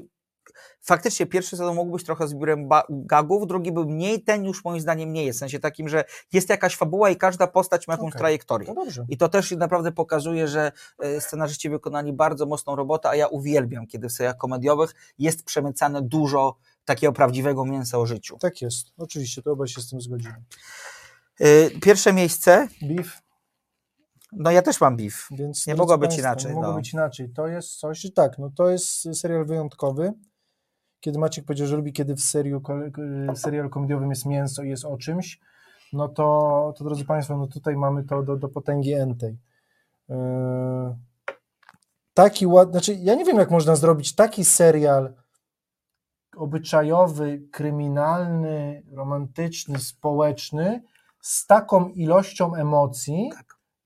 faktycznie pierwszy sezon mógł być trochę zbiorem gagów, drugi był mniej, ten już moim zdaniem nie jest. W sensie takim, że jest jakaś fabuła i każda postać ma jakąś Okej. trajektorię. No. I to też naprawdę pokazuje, że e, scenarzyści wykonali bardzo mocną robotę, a ja uwielbiam, kiedy w seriach komediowych jest przemycane dużo takiego prawdziwego mięsa o życiu. Tak jest. Oczywiście, to obaj się z tym zgodzimy. E, Pierwsze miejsce, Beef, no ja też mam beef. więc... Nie mogło być inaczej, Nie mogło no. być inaczej. To jest coś, tak, no to jest serial wyjątkowy. Kiedy Maciek powiedział, że lubi, kiedy w seriu, serialu komediowym jest mięso i jest o czymś, no to, to drodzy Państwo, no tutaj mamy to do, do potęgi entej. Yy, taki ład, znaczy ja nie wiem, jak można zrobić taki serial obyczajowy, kryminalny, romantyczny, społeczny z taką ilością emocji,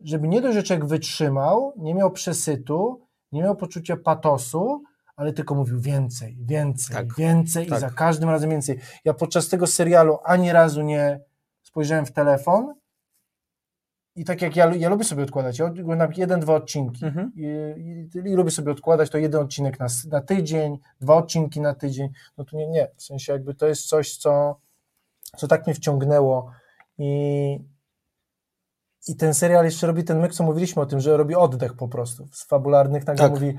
żeby nie dość, że wytrzymał, nie miał przesytu, nie miał poczucia patosu, ale tylko mówił więcej, więcej, Tak. więcej Tak. i za każdym razem więcej. Ja podczas tego serialu ani razu nie spojrzałem w telefon i tak jak ja, ja lubię sobie odkładać, ja oglądam jeden, dwa odcinki Mhm. i, i, i lubię sobie odkładać to jeden odcinek na, na tydzień, dwa odcinki na tydzień, no to nie, nie, w sensie jakby to jest coś, co, co tak mnie wciągnęło i, i ten serial jeszcze robi ten myk, co mówiliśmy o tym, że robi oddech po prostu, z fabularnych nagle Tak. mówi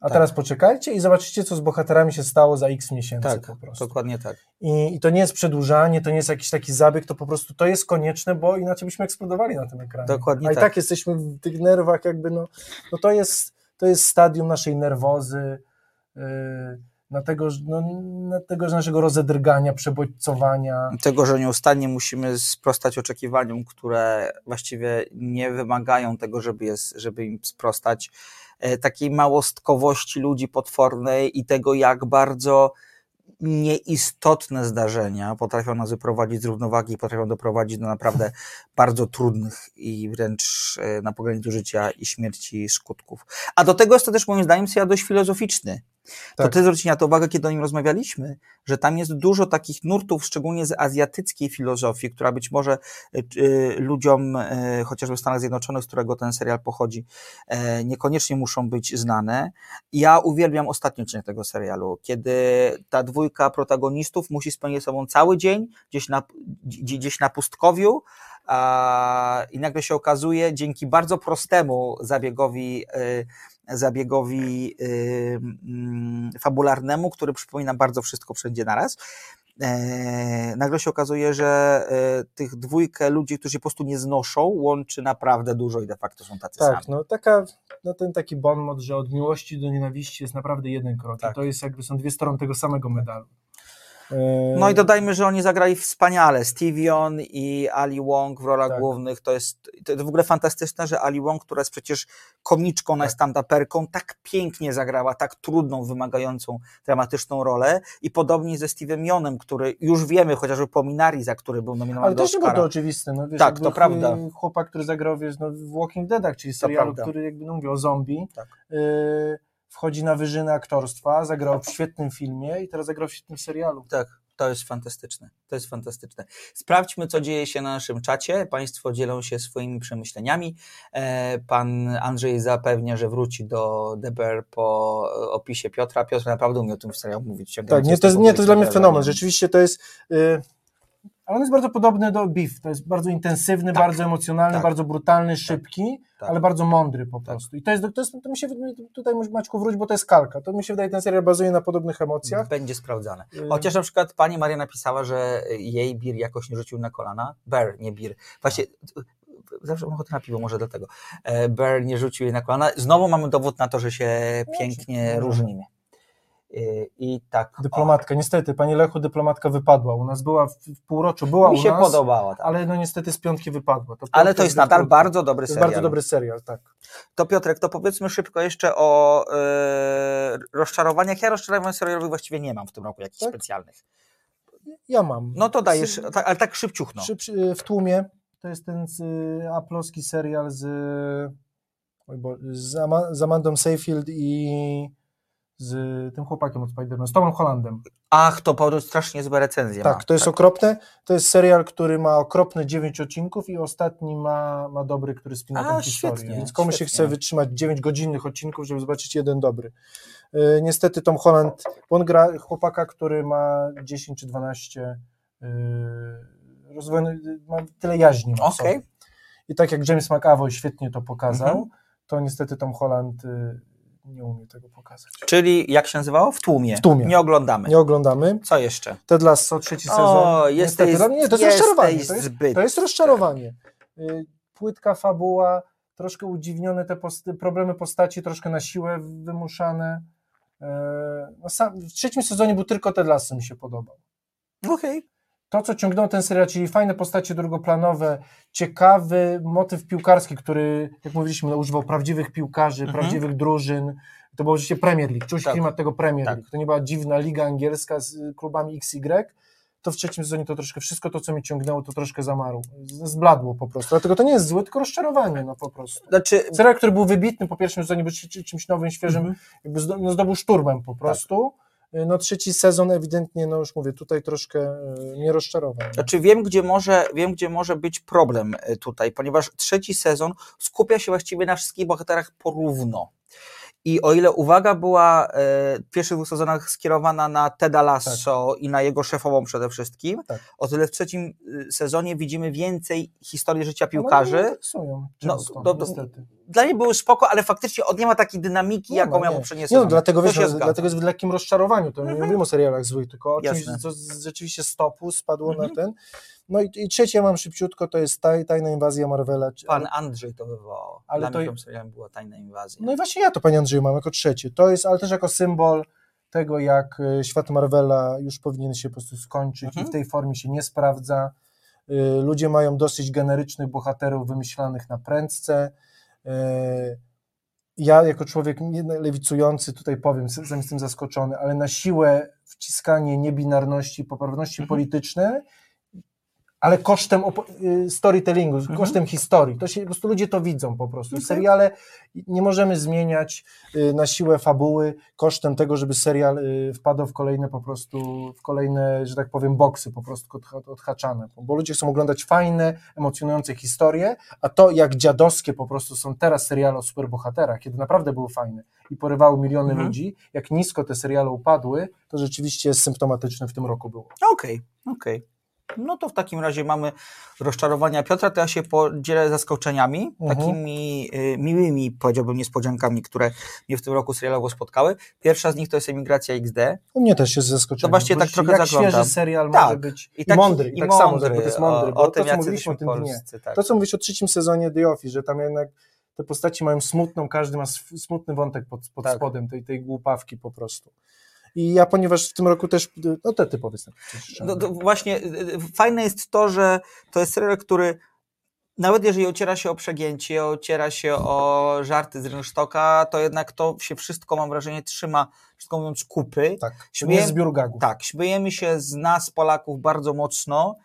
a Tak. teraz poczekajcie i zobaczycie, co z bohaterami się stało za x miesięcy Tak, po prostu. dokładnie tak. I, I to nie jest przedłużanie, to nie jest jakiś taki zabieg, to po prostu to jest konieczne, bo inaczej byśmy eksplodowali na tym ekranie. Dokładnie A i tak. tak jesteśmy w tych nerwach, jakby, no, no to, jest, to jest stadium naszej nerwozy, yy, na tego, no, na tego naszego rozedrgania, przebodźcowania. Tego, że nieustannie musimy sprostać oczekiwaniom, które właściwie nie wymagają tego, żeby, jest, żeby im sprostać. E, Takiej małostkowości ludzi potwornej i tego, jak bardzo nieistotne zdarzenia potrafią nas wyprowadzić z równowagi i potrafią doprowadzić do naprawdę bardzo trudnych i wręcz e, na pograniczu życia i śmierci skutków. A do tego jest to też moim zdaniem dość filozoficzny. To Tak. ty zwrócić na to uwagę, kiedy o nim rozmawialiśmy, że tam jest dużo takich nurtów, szczególnie z azjatyckiej filozofii, która być może y, y, ludziom, y, chociażby w Stanach Zjednoczonych, z którego ten serial pochodzi, e, niekoniecznie muszą być znane. Ja uwielbiam ostatni odcinek tego serialu, kiedy ta dwójka protagonistów musi spędzić sobą cały dzień gdzieś na, gdzie- gdzieś na pustkowiu, a, i nagle się okazuje, dzięki bardzo prostemu zabiegowi, zabiegowi mm, fabularnemu, który przypomina bardzo wszystko wszędzie naraz, e, nagle się okazuje, że e, tych dwójkę ludzi, którzy się po prostu nie znoszą, łączy naprawdę dużo i de facto są tacy Tak, sami. no taka, no ten taki bon mot, że od miłości do nienawiści jest naprawdę jeden krok. Tak. To jest jakby, są dwie strony tego samego medalu. E, No i dodajmy, że oni zagrali wspaniale. Stevion i Ali Wong w rolach Tak. głównych. To jest, to jest w ogóle fantastyczne, że Ali Wong, która jest przecież komiczką, na Tak. stand-uperką, tak pięknie zagrała, tak trudną, wymagającą, dramatyczną rolę. I podobnie ze Steve'em Yonem, który już wiemy, chociażby po Minari, za który był nominowany Ale do też nie było Oscara. to oczywiste. No, wiesz, Tak, to prawda. Chłopak, który zagrał wiesz, no, w Walking Deadach, czyli serialu, który jakby no, mówię o zombie, Tak. y, wchodzi na wyżyny aktorstwa, zagrał w świetnym filmie i teraz zagrał w świetnym serialu. Tak, to jest fantastyczne. To jest fantastyczne. Sprawdźmy, co dzieje się na naszym czacie. Państwo dzielą się swoimi przemyśleniami. E, Pan Andrzej zapewnia, że wróci do DBR po opisie Piotra. Piotr naprawdę umie o tym w serialu mówić. Tak, nie, to, nie, to jest dla mnie fenomen. Rzeczywiście to jest. Y, ale on jest bardzo podobny do Beef. To jest bardzo intensywny, Tak. bardzo emocjonalny, Tak. bardzo brutalny, szybki, Tak. ale bardzo mądry po prostu. I to jest, to jest, to mi się tutaj Maćku wróć, bo to jest kalka. To mi się wydaje, ten serial bazuje na podobnych emocjach. Będzie sprawdzane. Y, Chociaż na przykład pani Maria napisała, że jej Bir jakoś nie rzucił na kolana. Bear, nie Bir. Właśnie zawsze mam ochotę na piwo, może dlatego. E, Bear nie rzucił jej na kolana. Znowu mamy dowód na to, że się pięknie no. różnimy. Y, I tak. o, Dyplomatka, niestety, pani Lechu, dyplomatka wypadła. U nas była w, w półroczu, była Mi się nas, podobała. Tak. ale no niestety z piątki wypadła. To Ale to jest nadal bardzo dobry serial. bardzo dobry serial, tak. To Piotrek, to powiedzmy szybko jeszcze o e, rozczarowaniach. Ja rozczarowań serialowych właściwie nie mam w tym roku jakichś Tak? specjalnych. Ja mam. No to dajesz, tak, ale tak szybciuchno. Przy, przy, w tłumie to jest ten z, y, aploski serial z, bo, z, Ama, z Amandą Seyfield i z tym chłopakiem od Spider-Man, z Tomem Hollandem. Ach, to po strasznie złe recenzje Tak, ma. to jest okropne. To jest serial, który ma okropne 9 odcinków i ostatni ma, ma dobry, który spina tę historię. Więc komu się chce wytrzymać 9 godzinnych odcinków, żeby zobaczyć jeden dobry. Y, niestety Tom Holland, on gra chłopaka, który ma 10 czy 12 y, rozwoju, ma tyle jaźni. ma sobie. I tak jak James McAvoy świetnie to pokazał, Mhm. to niestety Tom Holland y, nie umie tego pokazać. Czyli jak się nazywało? W tłumie. W tłumie. Nie oglądamy. Nie oglądamy. Co jeszcze? Ted Lasso, trzeci sezon. O, Niestety, jesteś, dla mnie nie, to jest rozczarowanie. To jest, to jest rozczarowanie. Płytka fabuła, troszkę udziwnione te post- problemy postaci, troszkę na siłę wymuszane. E, No sam, w trzecim sezonie był tylko Ted Lasso mi się podobał. Okej. To, co ciągnął ten serial, czyli fajne postacie drugoplanowe, ciekawy motyw piłkarski, który, jak mówiliśmy, no, używał prawdziwych piłkarzy, Mhm. prawdziwych drużyn. To był oczywiście Premier League, czuć Tak. klimat tego Premier Tak. League. To nie była dziwna liga angielska z klubami XY. To w trzecim sezonie to troszkę wszystko to, co mi ciągnęło, to troszkę zamarło. Zbladło po prostu. Dlatego to nie jest złe, tylko rozczarowanie, no po prostu. Znaczy, Serial, który był wybitny po pierwszym sezonie, był czy- czymś nowym, świeżym, Mhm. jakby no, zdobył szturmem po prostu. No trzeci sezon ewidentnie, no już mówię, tutaj troszkę y, mnie rozczarował. Znaczy wiem gdzie, może, wiem, gdzie może być problem e, tutaj, ponieważ trzeci sezon skupia się właściwie na wszystkich bohaterach porówno. I o ile uwaga była e, w pierwszych dwóch sezonach skierowana na Teda Lasso i na jego szefową przede wszystkim, Tak. o tyle w trzecim y, sezonie widzimy więcej historii życia Ale piłkarzy. interesują No, często, do- niestety. Dla niej były spoko, ale faktycznie on nie ma takiej dynamiki, Nie jaką miał nie. poprzednie Nie, sezony. no, dlatego, wiesz, no, dlatego jest w lekkim rozczarowaniu, to nie Mhm. mówimy o serialach złych, tylko o czymś, co z- rzeczywiście stopu spadło Mhm. na ten. No i, i trzecie mam szybciutko, to jest taj, Tajna Inwazja Marvela. Pan Andrzej to wywołał. Ale Dla to- mnie serialem była tajna inwazja. No i właśnie ja to, Panie Andrzeju, mam jako trzecie. To jest, ale też jako symbol tego, jak y, świat Marvela już powinien się po prostu skończyć Mhm. i w tej formie się nie sprawdza. Y, Ludzie mają dosyć generycznych bohaterów wymyślanych na prędce. Y, ja jako człowiek lewicujący tutaj powiem, jestem zaskoczony, ale na siłę wciskanie niebinarności, poprawności Mhm. politycznej, ale kosztem y, storytellingu, Mhm. kosztem historii. To się, po prostu ludzie to widzą po prostu. Okej. Seriale nie możemy zmieniać y, na siłę fabuły kosztem tego, żeby serial y, wpadł w kolejne po prostu, w kolejne, że tak powiem, boksy po prostu odha- odhaczane. Bo ludzie chcą oglądać fajne, emocjonujące historie, a to jak dziadowskie po prostu są teraz seriale o superbohaterach, kiedy naprawdę były fajne i porywały miliony Mhm. ludzi, jak nisko te seriale upadły, to rzeczywiście symptomatyczne w tym roku było. Okej, okej. No to w takim razie mamy rozczarowania Piotra, to ja się podzielę zaskoczeniami, Mhm. takimi y, miłymi, powiedziałbym, niespodziankami, które mnie w tym roku serialowo spotkały. Pierwsza z nich to jest Emigracja XD. U mnie też jest zaskoczenie. To bo tak trochę jak zaglądam. świeży serial Tak. może być i, taki- mądry, i, tak samo, że- bo to jest mądry, o, o to, tym, co jacy mówiliśmy o tym dnie. polscy, tak. To, co mówisz o trzecim sezonie The Office, że tam jednak te postaci mają smutną, każdy ma smutny wątek pod, pod Tak. spodem tej, tej głupawki po prostu. I ja, ponieważ w tym roku też, no te ty powiedz. No, właśnie y, y, fajne jest to, że to jest serial, który nawet jeżeli ociera się o przegięcie, ociera się o żarty z rynsztoka, to jednak to się wszystko, mam wrażenie, trzyma, wszystko mówiąc, kupy. Tak, to Śmieję- nie jest zbiór gagów. Tak, śmiejemy się z nas, Polaków, bardzo mocno,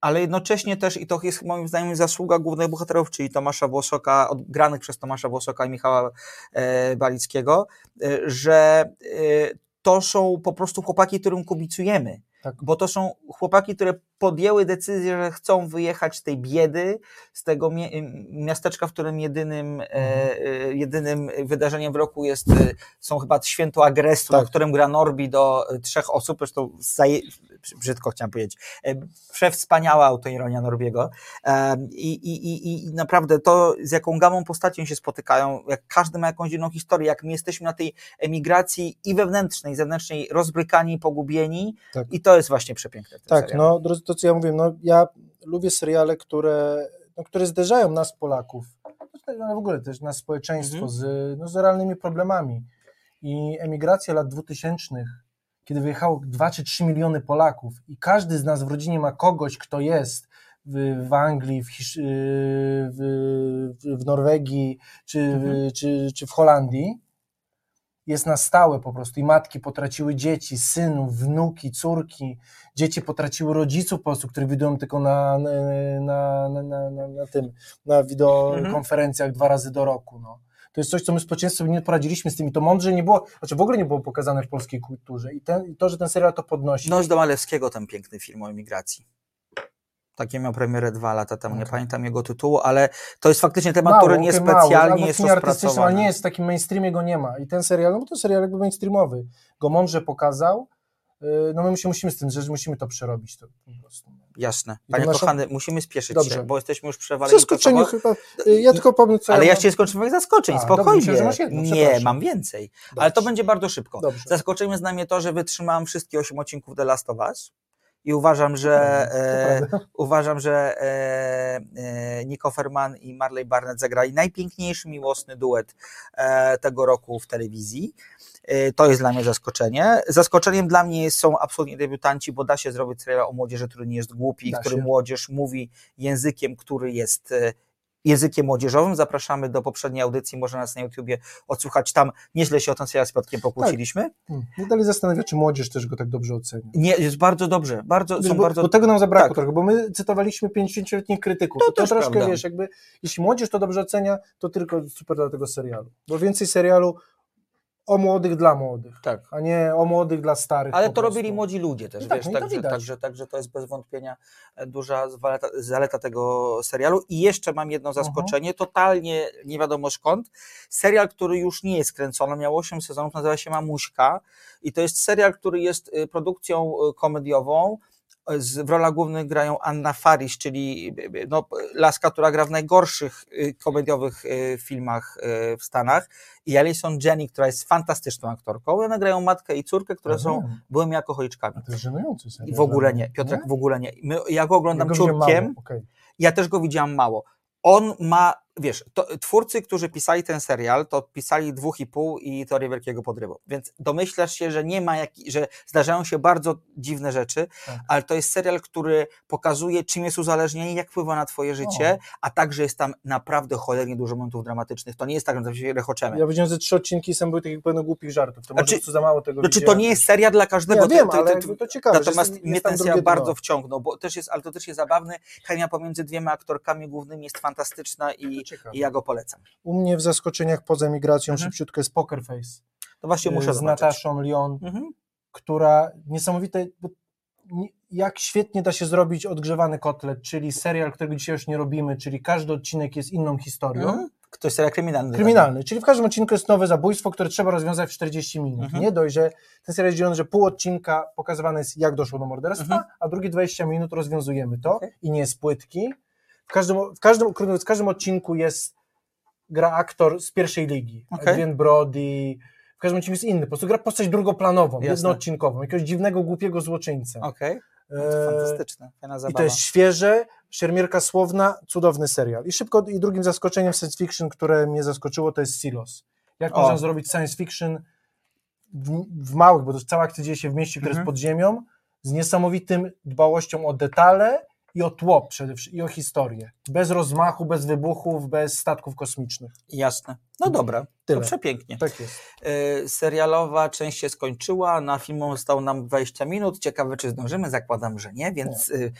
ale jednocześnie też, i to jest moim zdaniem zasługa głównych bohaterów, czyli Tomasza Włosoka, odgranych przez Tomasza Włosoka i Michała e, Balickiego, e, że e, to są po prostu chłopaki, którym kibicujemy. Tak. Bo to są chłopaki, które podjęły decyzję, że chcą wyjechać z tej biedy, z tego miasteczka, w którym jedynym, e, Mhm. e, jedynym wydarzeniem w roku jest, e, są chyba święto agresu, na Tak. którym gra Norbi do e, trzech osób, zresztą brzydko chciałem powiedzieć, e, przewspaniała autoironia Norbiego E, i, i, i, i naprawdę to, z jaką gamą postaci się spotykają, jak każdy ma jakąś inną historię, jak my jesteśmy na tej emigracji i wewnętrznej, i zewnętrznej, rozbrykani, pogubieni Tak. i to jest właśnie przepiękne Tak, serialu. no drodzy, to co ja mówię, no ja lubię seriale, które, no, które zderzają nas Polaków, no, w ogóle też nas społeczeństwo Mhm. z, no, z realnymi problemami. I emigracja lat 2000, kiedy wyjechało 2 czy 3 miliony Polaków i każdy z nas w rodzinie ma kogoś, kto jest w, w Anglii, w, Hisz, yy, w, w- Norwegii czy, Mhm. w, czy, czy w Holandii, jest na stałe po prostu i matki potraciły dzieci, synów, wnuki, córki, dzieci potraciły rodziców po prostu, których widują tylko na, na, na, na, na, na tym, na wideokonferencjach dwa razy do roku, no. To jest coś, co my społeczeństwo nie poradziliśmy z tym i to mądrze nie było, znaczy w ogóle nie było pokazane w polskiej kulturze i, ten, i to, że ten serial to podnosi. Noś do Malewskiego, ten piękny film o emigracji. Takie miał premierę dwa lata temu, nie Okej. pamiętam jego tytułu, ale to jest faktycznie temat, Mało, który okej, niespecjalnie mało, albo jest artystyczne, ale rozpracowany. nie jest w takim mainstreamie, go nie ma. I ten serial, no bo to serial jakby mainstreamowy, go mądrze pokazał, no my musimy, musimy z tym, że musimy to przerobić to po prostu. Jasne. I to Panie nasza- kochany, musimy spieszyć Dobrze. się, bo jesteśmy już przewaleni Zaskoczenie czasowo. chyba, yy, ja tylko powiem, co Ale ja mam. jeszcze nie skończyłem zaskoczeń, A, dobrze, spokojnie. masz jedno, nie, mam więcej. Dobrze. Ale to będzie bardzo szybko. Dobrze. Zaskoczeniem jest dla mnie to, że wytrzymałam wszystkie osiem odcinków The Last of Us i uważam, że To e, uważam, że e, e, Nico Ferman i Marley Barnett zagrali najpiękniejszy miłosny duet e, tego roku w telewizji. E, To jest dla mnie zaskoczenie. Zaskoczeniem dla mnie są absolutnie debiutanci, bo da się zrobić serial o młodzieży, który nie jest głupi, Da który się. młodzież mówi językiem, który jest e, językiem młodzieżowym. Zapraszamy do poprzedniej audycji, można nas na YouTubie odsłuchać. Tam nieźle się o ten serial z Piotkiem pokłóciliśmy. Hmm. Mnie dalej zastanawia, czy młodzież też go tak dobrze oceni. Nie, jest bardzo dobrze. Bardzo, Wiesz, są bo, bardzo bo tego nam zabrakło tak. trochę, bo my cytowaliśmy 50-letnich krytyków. To To, to też troszkę, prawda. wiesz, jakby, jeśli młodzież to dobrze ocenia, to tylko super dla tego serialu. Bo więcej serialu o młodych dla młodych, tak. a nie o młodych dla starych. Ale to prostu. robili młodzi ludzie też, No tak, wiesz, no i to także, także, także to jest bez wątpienia e, duża zaleta, zaleta tego serialu. I jeszcze mam jedno zaskoczenie, totalnie nie wiadomo skąd. Serial, który już nie jest kręcony, miał 8 sezonów, nazywa się Mamuśka i to jest serial, który jest y, produkcją y, komediową. W rolach głównych grają Anna Faris, czyli no, laska, która gra w najgorszych y, komediowych y, filmach y, w Stanach i Alison Jenny, która jest fantastyczną aktorką. One grają matkę i córkę, które są wiem. byłymi alkoholiczkami. A to jest żenujący serial. I w ogóle mnie. nie. Piotrek w ogóle nie. My, ja go oglądam Ja go mało, okej. ja też go widziałam mało. On ma wiesz, to, twórcy, którzy pisali ten serial, to pisali dwóch i pół i teorię wielkiego podrywu. Więc domyślasz się, że nie ma jak, że zdarzają się bardzo dziwne rzeczy, Tak. ale to jest serial, który pokazuje, czym jest uzależnienie, jak wpływa na twoje życie, a także jest tam naprawdę cholernie dużo momentów dramatycznych. To nie jest tak, że się rechoczemy. Ja widziałem ze trzy odcinki sam były takich pełno głupich żartów. To może Znaczy- prostu za mało tego Znaczy, to nie jest serial dla każdego. Ja wiem, Ty- ty- ale jakby to ciekawe. że Natomiast jest- mnie tam ten serial dno. bardzo wciągnął, bo też jest, ale to też jest zabawny. Chemia pomiędzy dwiema aktorkami głównymi jest fantastyczna i, I ja go polecam. U mnie w zaskoczeniach poza migracją Mhm. szybciutko jest Poker Face. To właśnie muszę z zobaczyć. Nataszą Lyon, Mhm. która niesamowite, jak świetnie da się zrobić odgrzewany kotlet, czyli serial, którego dzisiaj już nie robimy, czyli każdy odcinek jest inną historią. Mhm. To jest serial kryminalny. Kryminalny, czyli w każdym odcinku jest nowe zabójstwo, które trzeba rozwiązać w 40 minut. Mhm. Nie dość, że ten serial jest dzielony, że pół odcinka pokazywane jest, jak doszło do morderstwa, Mhm. a drugie 20 minut rozwiązujemy to Okej. i nie jest płytki. W każdym, w, każdym, w każdym odcinku jest gra aktor z pierwszej ligi. Okej. Adrian Brody. W każdym odcinku jest inny. Po prostu gra postać drugoplanową, Jasne. jednoodcinkową, jakiegoś dziwnego, głupiego złoczyńcę. Okej, no E, to fantastyczne. Fajna I to jest świeże, szermierka słowna, cudowny serial. I szybko, i drugim zaskoczeniem science fiction, które mnie zaskoczyło, to jest Silos. Jak O. można zrobić science fiction w, w małych, bo to cała akcja dzieje się w mieście, które Mhm. jest pod ziemią, z niesamowitym dbałością o detale i o tło przede wszystkim, i o historię. Bez rozmachu, bez wybuchów, bez statków kosmicznych. Jasne. No dobra, Tyle. to przepięknie. Tak jest. Y, serialowa część się skończyła, na filmową zostało nam 20 minut. Ciekawe, czy zdążymy, zakładam, że nie, więc y,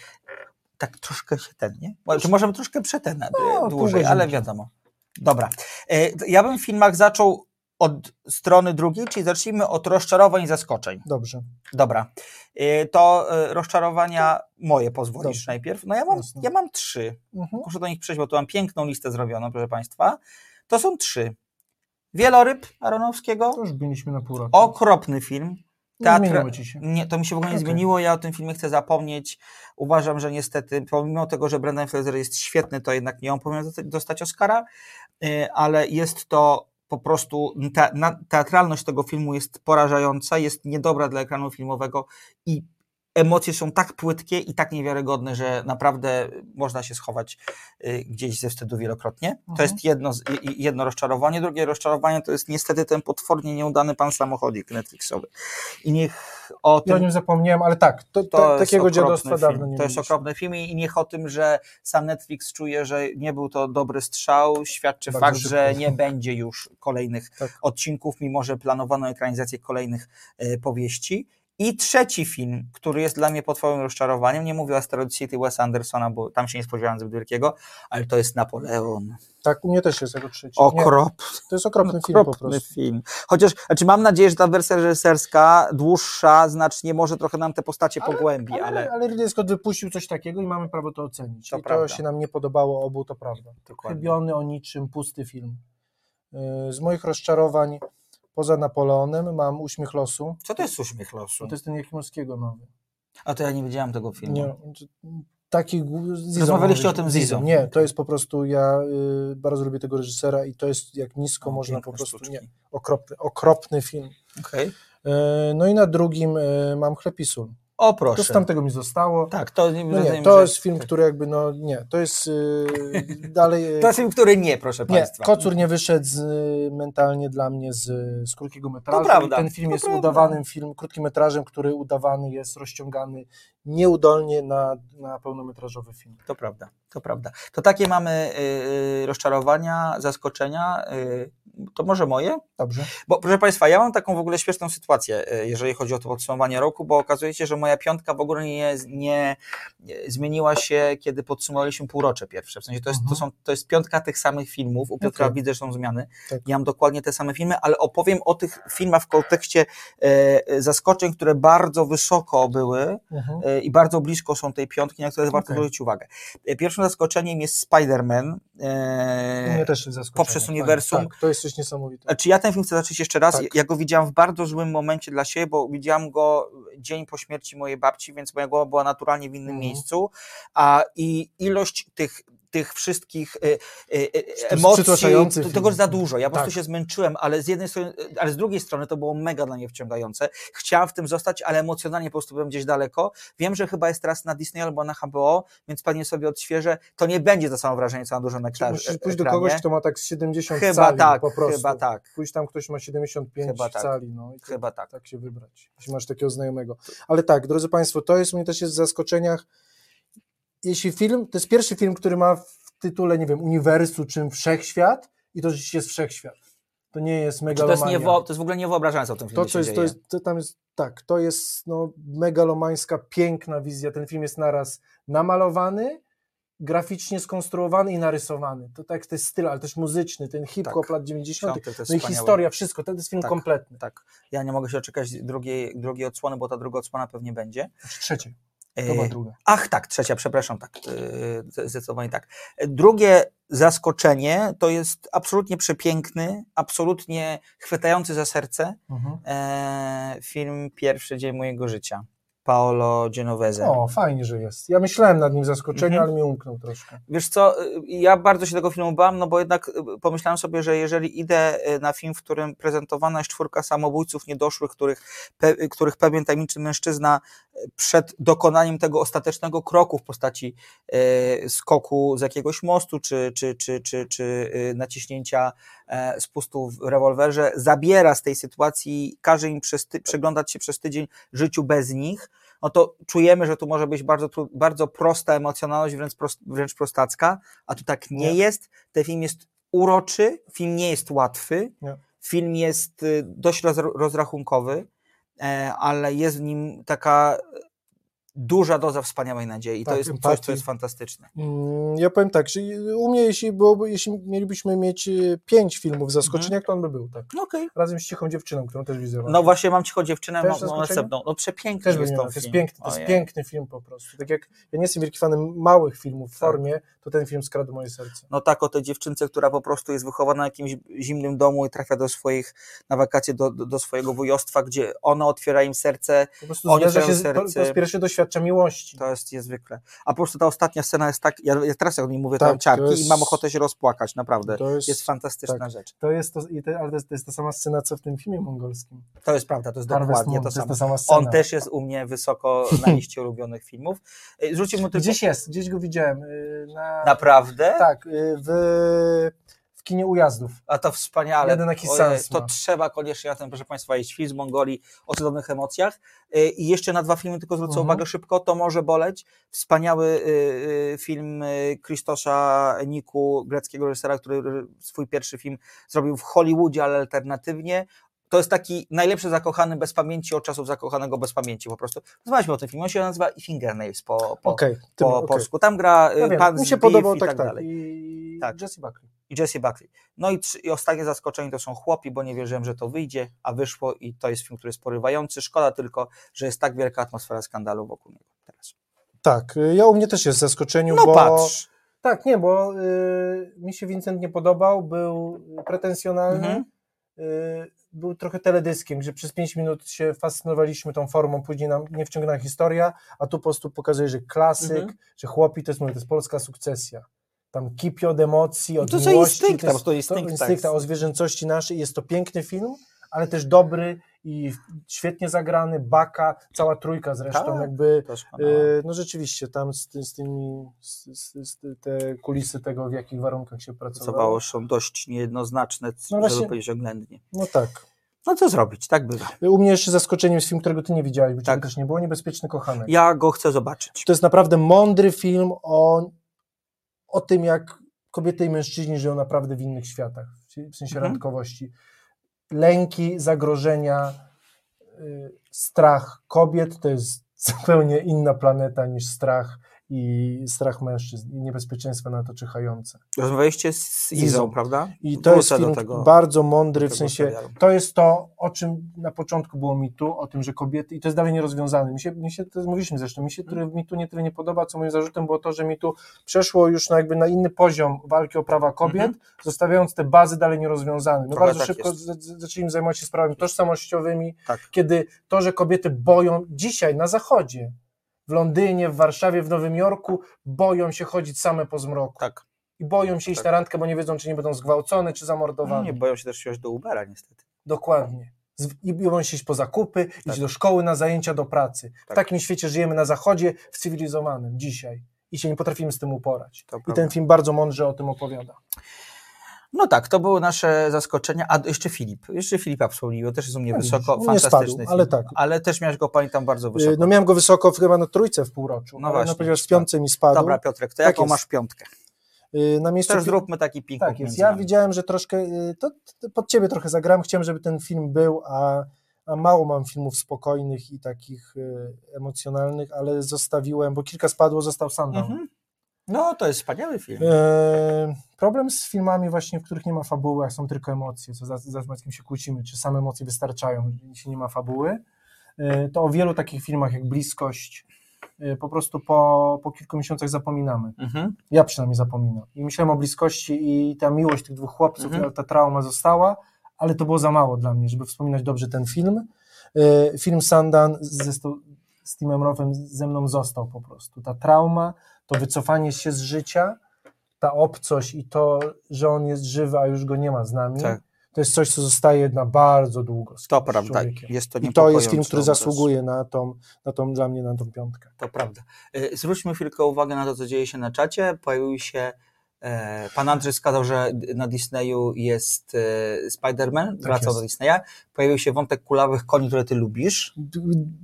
tak troszkę się ten, nie? Czy możemy troszkę przetenę No, pół dłużej, ale wiadomo. Dobra. Ja bym w filmach zaczął od strony drugiej, czyli zacznijmy od rozczarowań i zaskoczeń. Dobrze. Dobra. Y, To y, rozczarowania moje pozwolisz Dobrze. najpierw. No ja mam, Jasne. ja mam trzy. Mhm. Muszę do nich przejść, bo tu mam piękną listę zrobioną, proszę Państwa. To są trzy. Wieloryb Aronowskiego, To już byliśmy na pół roku. okropny film. Teatra-. Nie, to mi się w ogóle nie Okej. zmieniło, ja o tym filmie chcę zapomnieć. Uważam, że niestety, pomimo tego, że Brendan Fraser jest świetny, to jednak nie on powinien dosta- dostać Oscara, y, ale jest to po prostu, na, teatralność tego filmu jest porażająca, jest niedobra dla ekranu filmowego i emocje są tak płytkie i tak niewiarygodne, że naprawdę można się schować y, gdzieś ze wstydu wielokrotnie. To Mhm. jest jedno, jedno rozczarowanie. Drugie rozczarowanie to jest niestety ten potwornie nieudany pan samochodzik Netflixowy. I niech o Ja o tym nim zapomniałem, ale tak, to, to to, takiego dziadostwa dawno nie To jest okropny film i niech o tym, że sam Netflix czuje, że nie był to dobry strzał, świadczy Bardzo fakt, szybko. że nie będzie już kolejnych Tak. odcinków, mimo że planowano ekranizację kolejnych e, powieści. I trzeci film, który jest dla mnie potwornym rozczarowaniem, nie mówię o Asteroid City Wes Andersona, bo tam się nie spodziewałem zbyt wielkiego, ale to jest Napoleon. Tak, u mnie też jest jako trzeci. Nie, Okropny. to jest okropny film po Okropny prostu. film. Chociaż, znaczy mam nadzieję, że ta wersja reżyserska, dłuższa, znacznie może trochę nam te postacie pogłębi, ale, ale... ale Ridley Scott wypuścił coś takiego i mamy prawo to ocenić. To I prawda. to się nam nie podobało obu, to prawda. Dokładnie. Chybiony o niczym, pusty film. Yy, Z moich rozczarowań, poza Napoleonem, mam Uśmiech losu. Co to jest uśmiech losu? To jest ten Jakimowskiego nowy. A to ja nie widziałem tego filmu. Nie, taki gó- z Izą Rozmawialiście o tym z Izą. Nie, to jest po prostu, ja y, bardzo lubię tego reżysera i to jest jak nisko O, można po prostu, sztuczki. nie, okropny, okropny film. Okej. Y, No i na drugim y, mam Chleb O To proszę. z tamtego mi zostało. Tak, to nie, No nie, to jest film, który jakby, no nie, to jest y, dalej... To jest film, który nie, proszę nie, Państwa. Kocur nie wyszedł z, y, mentalnie dla mnie z, z krótkiego metrażu. prawda, I ten film to jest prawda. udawanym film, krótkim metrażem, który udawany jest, rozciągany nieudolnie na, na pełnometrażowy film. To prawda, to prawda. To takie mamy y, rozczarowania, zaskoczenia. Y, to może moje? Dobrze. Bo proszę Państwa, ja mam taką w ogóle śmieszną sytuację, y, jeżeli chodzi o to podsumowanie roku, bo okazuje się, że moja piątka w ogóle nie, nie zmieniła się, kiedy podsumowaliśmy półrocze pierwsze. W sensie to jest, to Mhm. są, to jest piątka tych samych filmów. U Piotra Okej. widzę, że są zmiany. Tak. Ja mam dokładnie te same filmy, ale opowiem o tych filmach w kontekście e, zaskoczeń, które bardzo wysoko były Mhm. e, i bardzo blisko są tej piątki, na które warto Okej. zwrócić uwagę. E, Pierwszym zaskoczeniem jest Spider-Man. E, poprzez uniwersum. Tak, tak, to jest coś niesamowitego. znaczy ja ten film chcę zacząć jeszcze raz. Tak. Ja go widziałam w bardzo złym momencie dla siebie, bo widziałam go dzień po śmierci mojej babci, więc moja głowa była naturalnie w innym Mhm. miejscu. A i ilość tych tych wszystkich y, y, y, emocji, tego za dużo. Ja po prostu Tak. się zmęczyłem, ale z jednej strony, ale z drugiej strony to było mega dla mnie wciągające. Chciałam w tym zostać, ale emocjonalnie po prostu byłem gdzieś daleko. Wiem, że chyba jest teraz na Disney albo na HBO, więc pewnie sobie odświeżę. To nie będzie to samo wrażenie, co na dużym ekra- Musisz pójść do ekranie. kogoś, kto ma tak z 70 Chyba cali tak, po prostu. chyba tak, Pójść tam, ktoś ma 75 Chyba tak. cali, no i chyba tak. tak się wybrać, jeśli masz takiego znajomego. Ale tak, drodzy Państwo, to jest mnie też jest w zaskoczeniach. Jeśli film, to jest pierwszy film, który ma w tytule, nie wiem, uniwersum, czym wszechświat i to rzeczywiście jest wszechświat. To nie jest Czy to, megalomania. jest niewo, to jest w ogóle niewyobrażające, co w tym filmie To, co jest, to jest, to tam jest, tak, to jest no, megalomańska, piękna wizja. Ten film jest naraz namalowany, graficznie skonstruowany i narysowany. To tak, to jest styl, ale też muzyczny, ten hip-hop Tak. lat 90. Piątek to jest No i wspaniałe. historia, wszystko. To jest film Tak. kompletny. Tak. Ja nie mogę się doczekać drugiej, drugiej odsłony, bo ta druga odsłona pewnie będzie. Znaczy trzecie, E, druga. Ach, tak, trzecia, przepraszam, tak, yy, zdecydowanie tak. Drugie zaskoczenie to jest absolutnie przepiękny, absolutnie chwytający za serce Mhm. e, film Pierwszy dzień mojego życia. Paolo Genovese. O, fajnie, że jest. Ja myślałem nad nim zaskoczenie, Mhm. ale mi umknął troszkę. Wiesz co, y, ja bardzo się tego filmu bałam, no bo jednak y, pomyślałem sobie, że jeżeli idę y, na film, w którym prezentowana jest czwórka samobójców niedoszłych, których, pe, których pewien tajemniczy mężczyzna przed dokonaniem tego ostatecznego kroku w postaci y, skoku z jakiegoś mostu, czy, czy, czy, czy, czy naciśnięcia e, spustu w rewolwerze, zabiera z tej sytuacji, każe im przez ty, przeglądać się przez tydzień życiu bez nich, no to czujemy, że tu może być bardzo, bardzo prosta emocjonalność, wręcz, prost, wręcz prostacka, a tu tak nie, Nie. jest. Ten film jest uroczy, film nie jest łatwy, Nie. film jest y, dość roz, rozrachunkowy, e, ale jest w nim taka duża doza wspaniałej nadziei. I to Tak, jest coś, empatii. co jest fantastyczne. Mm, Ja powiem tak, że u mnie, jeśli, byłoby, jeśli mielibyśmy mieć e, pięć filmów w zaskoczeniach, to on by był, tak. No okej. Razem z Cichą Dziewczyną, którą też widziałem. No właśnie, mam cicho dziewczynę, Też następną. No przepiękny Też jest to film. jest piękny, to jest piękny film po prostu. Tak jak ja nie jestem wielki fanem małych filmów w Tak. formie, to ten film skradł moje serce. no tak, o tej dziewczynce, która po prostu jest wychowana w jakimś zimnym domu i trafia do swoich, na wakacje do, do, do swojego wujostwa, gdzie ona otwiera im serce, Po prostu Oni otwierają po, serce. po raz pierwszy doświadcza miłości. to jest niezwykle. A po prostu ta ostatnia scena jest tak, ja, ja teraz jak o niej mówię, Tak, ciarki jest- i mam ochotę się rozpłakać, naprawdę. To jest, Jest fantastyczna tak. rzecz. to jest to, i te, ale to jest, to jest ta sama scena, co w tym filmie mongolskim. To jest prawda, to jest Harvest dokładnie Moon, to to samo. sama scena. On też jest u mnie wysoko na liście ulubionych filmów. Y, Zwróćcie mu tylko... Gdzieś jest, gdzieś go widziałem. y, Na, Naprawdę? Tak, y, w, w kinie ujazdów. A to wspaniale. Jeden jakiś sens To ma. trzeba koniecznie na ten, proszę Państwa, iść. Film z Mongolii o cudownych emocjach. Y, I jeszcze na dwa filmy tylko zwrócę Mhm. uwagę szybko. To może boleć. Wspaniały y, y, film Krzysztosza Niku, greckiego reżysera, który swój pierwszy film zrobił w Hollywoodzie, ale alternatywnie. To jest taki najlepszy zakochany bez pamięci od czasów zakochanego bez pamięci po prostu. Rozmawialiśmy o tym filmie. On się nazywa Fingernails po, po, tym- po okej. polsku. Tam gra y, Ja wiem, pan mi się podobał tak, tak, tak. dalej. I Tak. Jesse Buckley. I Jesse Buckley. No i, i ostatnie zaskoczenie to są chłopi, bo nie wierzyłem, że to wyjdzie, a wyszło i to jest film, który jest porywający. Szkoda tylko, że jest tak wielka atmosfera skandalu wokół niego teraz. Tak, y, ja u mnie też jest w zaskoczeniu, No bo... patrz. Tak, nie, bo y, mi się Vincent nie podobał, był pretensjonalny, Mhm. y, był trochę teledyskiem, gdzie przez 5 minut się fascynowaliśmy tą formą, później nam nie wciągnęła historia, a tu po prostu pokazuje, że klasyk, Mhm. że chłopi to jest, mówię, to jest polska sukcesja. Tam kipi od emocji, od No to miłości. instynkta, to jest, to instynkt, tak. instynkta o zwierzęcości naszej. Jest to piękny film, ale też dobry i świetnie zagrany, Baka, cała trójka zresztą, Tak. jakby. Yy, No rzeczywiście, tam z, z tymi, z, z, z, te kulisy tego, w jakich warunkach się pracowało. Pracowało są dość niejednoznaczne, No właśnie- powiedzieć oględnie. No tak. No co zrobić, tak bywa. U mnie jeszcze zaskoczeniem jest film, którego ty nie widziałeś, bo tak. też nie było, Niebezpieczny Kochanek. Ja go chcę zobaczyć. To jest naprawdę mądry film o, o tym, jak kobiety i mężczyźni żyją naprawdę w innych światach, w sensie Mhm. randkowości. Lęki, zagrożenia, y, strach kobiet to jest zupełnie inna planeta niż strach i strach mężczyzn i niebezpieczeństwa na to czyhające. Rozmawialiście z Izą, Izą. prawda? I to jest Wrócę film do tego. bardzo mądry, w sensie serialu. to jest to, o czym na początku było mi tu, o tym, że kobiety, i to jest dalej nierozwiązane. Mi się, mi się to mówiliśmy zresztą, mi się który, mi tu nie tyle nie podoba, co moim zarzutem było to, że mi tu przeszło już na jakby na inny poziom walki o prawa kobiet, Mhm. zostawiając te bazy dalej nierozwiązane. My Trochę bardzo tak szybko jest. zaczęliśmy zajmować się sprawami tożsamościowymi, Tak. kiedy to, że kobiety boją dzisiaj na zachodzie, w Londynie, w Warszawie, w Nowym Jorku boją się chodzić same po zmroku. Tak. I boją się iść Tak. na randkę, bo nie wiedzą, czy nie będą zgwałcone, czy zamordowane. No, nie boją się też wsiąść do Ubera niestety. Dokładnie. I boją się iść po zakupy, Tak. iść do szkoły, na zajęcia, do pracy. W Tak. takim świecie żyjemy na zachodzie, w cywilizowanym dzisiaj. I się nie potrafimy z tym uporać. To I prawda. ten film bardzo mądrze o tym opowiada. No tak, to były nasze zaskoczenia. A jeszcze Filip. Jeszcze Filipa wspomnił, też jest u mnie No wysoko. widzisz, nie Fantastyczny spadł, ale tak. Ale też miałeś go pamiętam bardzo Y, wysoko. No miałem go wysoko chyba na trójce w półroczu. No właśnie, No powiedział, w piątce mi spadł. Dobra, Piotrek, to Tak jaką jest. masz piątkę? Y, Na miejscu Też zróbmy taki ping Tak jest. Ja widziałem, że troszkę, y, to, to pod ciebie trochę zagrałem, chciałem, żeby ten film był, a, a mało mam filmów spokojnych i takich y, emocjonalnych, ale zostawiłem, bo kilka spadło, został Sundown. Mhm. No, to jest wspaniały film. E, problem z filmami właśnie, w których nie ma fabuły, a są tylko emocje, co za, Maćkiem się kłócimy, czy same emocje wystarczają, jeśli nie ma fabuły, e, to o wielu takich filmach jak Bliskość e, po prostu po, po kilku miesiącach zapominamy. Mhm. Ja przynajmniej zapominam. I myślałem o bliskości i ta miłość tych dwóch chłopców, Mhm. ta trauma została, ale to było za mało dla mnie, żeby wspominać dobrze ten film. E, Film Sandan ze, z Timem Rothem ze mną został po prostu. Ta trauma, to wycofanie się z życia, ta obcość i to, że on jest żywy, a już go nie ma z nami, Tak. to jest coś, co zostaje na bardzo długo. z To prawda. człowiekiem. Jest to I to jest film, który zasługuje na tą, na tą, dla mnie na tą piątkę. To prawda. Y, Zwróćmy chwilkę uwagę na to, co dzieje się na czacie. Pojawił się. E, pan Andrzej wskazał, że na Disneyu jest e, Spider-Man, wracał jest. do Disneya. Pojawił się wątek kulawych koni, które ty lubisz.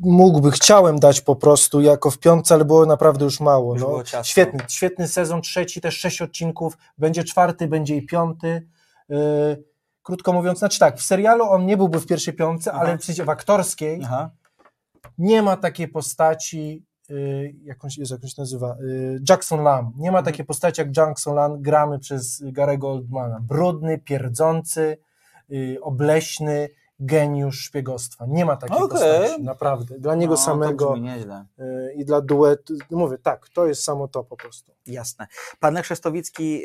mógłby, chciałem dać po prostu jako w piątce, ale było naprawdę już mało. Już no. Świetny, świetny sezon, trzeci, też sześć odcinków, będzie czwarty, będzie i piąty. Yy, krótko mówiąc, znaczy tak, w serialu on nie byłby w pierwszej piątce, Aha. ale w sensie w aktorskiej Aha. nie ma takiej postaci, yy, jakąś, Jezu, jak on się nazywa, yy, Jackson Lamb. Nie ma Mhm. takiej postaci jak Jackson Lamb, gramy przez Garego Oldmana. Brudny, pierdzący, yy, obleśny, geniusz szpiegostwa. Nie ma takiej Okej. postaci, naprawdę. Dla niego No, samego i dla duetu, mówię, tak, to jest samo to po prostu. Jasne. Pan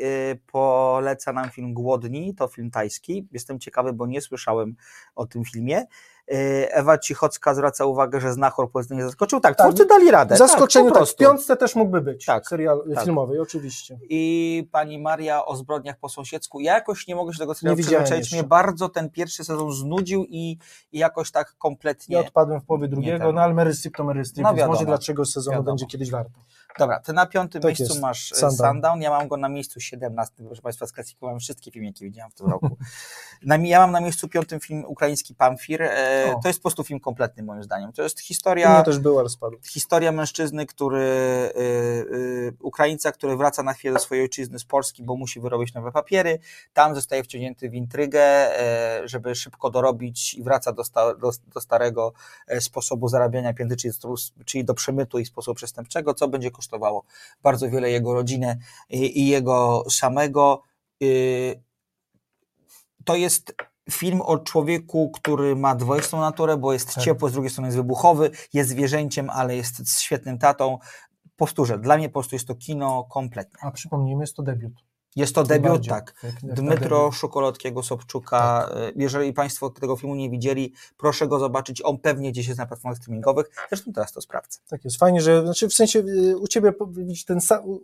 y, poleca nam film Głodni, to film tajski. Jestem ciekawy, bo nie słyszałem o tym filmie. Y, Ewa Cichocka zwraca uwagę, że Znachor powiedzmy nie zaskoczył. Tak, Tak, twórcy dali radę. W zaskoczeniu, tak, tak, w piątce też mógłby być, Tak, serial tak. filmowej, oczywiście. I pani Maria o zbrodniach po sąsiedzku. Ja jakoś nie mogę się tego serialu przyzwyczaić. Mnie bardzo ten pierwszy sezon znudził i, i jakoś tak kompletnie. Ja odpadłem w połowie drugiego, no ale Mary to Mary No wiadomo. może dlaczego sezonu Wiadomo. będzie kiedyś warto. Dobra, ty na piątym Tak miejscu jest. masz e, Sundown. Sundown. Ja mam go na miejscu 17. Proszę Państwa, sklasyfikowałem wszystkie filmy, jakie widziałem w tym roku. na, ja mam na miejscu piątym film ukraiński Pamfir. E, to jest po prostu film kompletny moim zdaniem. To jest historia, też był, ale spadł. historia mężczyzny, który, y, y, Ukraińca, który wraca na chwilę do swojej ojczyzny z Polski, bo musi wyrobić nowe papiery. Tam zostaje wciągnięty w intrygę, żeby szybko dorobić i wraca do, sta, do, do starego sposobu zarabiania pieniędzy, czyli, czyli do przemytu i sposobu przestępczego, co będzie kosztowało bardzo wiele jego rodziny i, i jego samego. Y, To jest film o człowieku, który ma dwoistą naturę, bo jest Tak. ciepły, z drugiej strony jest wybuchowy, jest zwierzęciem, ale jest świetnym tatą. Powtórzę, dla mnie po prostu jest to kino kompletne. A przypomnijmy, jest to debiut. Jest to debiut, tak. jak- jak na Dmytro debiut. Szokolotkiego Sobczuka. Tak. Y, Jeżeli Państwo tego filmu nie widzieli, proszę go zobaczyć. On pewnie gdzieś jest na platformach streamingowych. Zresztą teraz to sprawdzę. Tak jest, fajnie, że, znaczy w sensie y, u Ciebie, ten,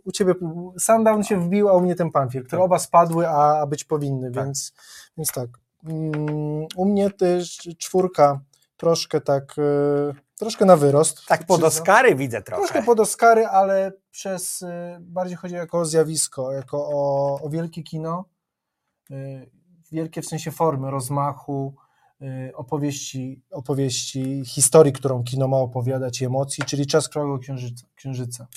u Ciebie Sundown się wbił, a u mnie ten Pamfir, które Tak. oba spadły, a, a być powinny, Tak. więc, więc tak. Mm, U mnie też czwórka troszkę tak, y, troszkę na wyrost. Tak pod. Oscary widzę trochę. Troszkę pod Oscary, ale przez, y, bardziej chodzi jako o zjawisko, jako o, o wielkie kino, y, wielkie w sensie formy, rozmachu, y, opowieści, opowieści, historii, którą kino ma opowiadać i emocji, czyli Czas Krwawego Księżyca. księżyca.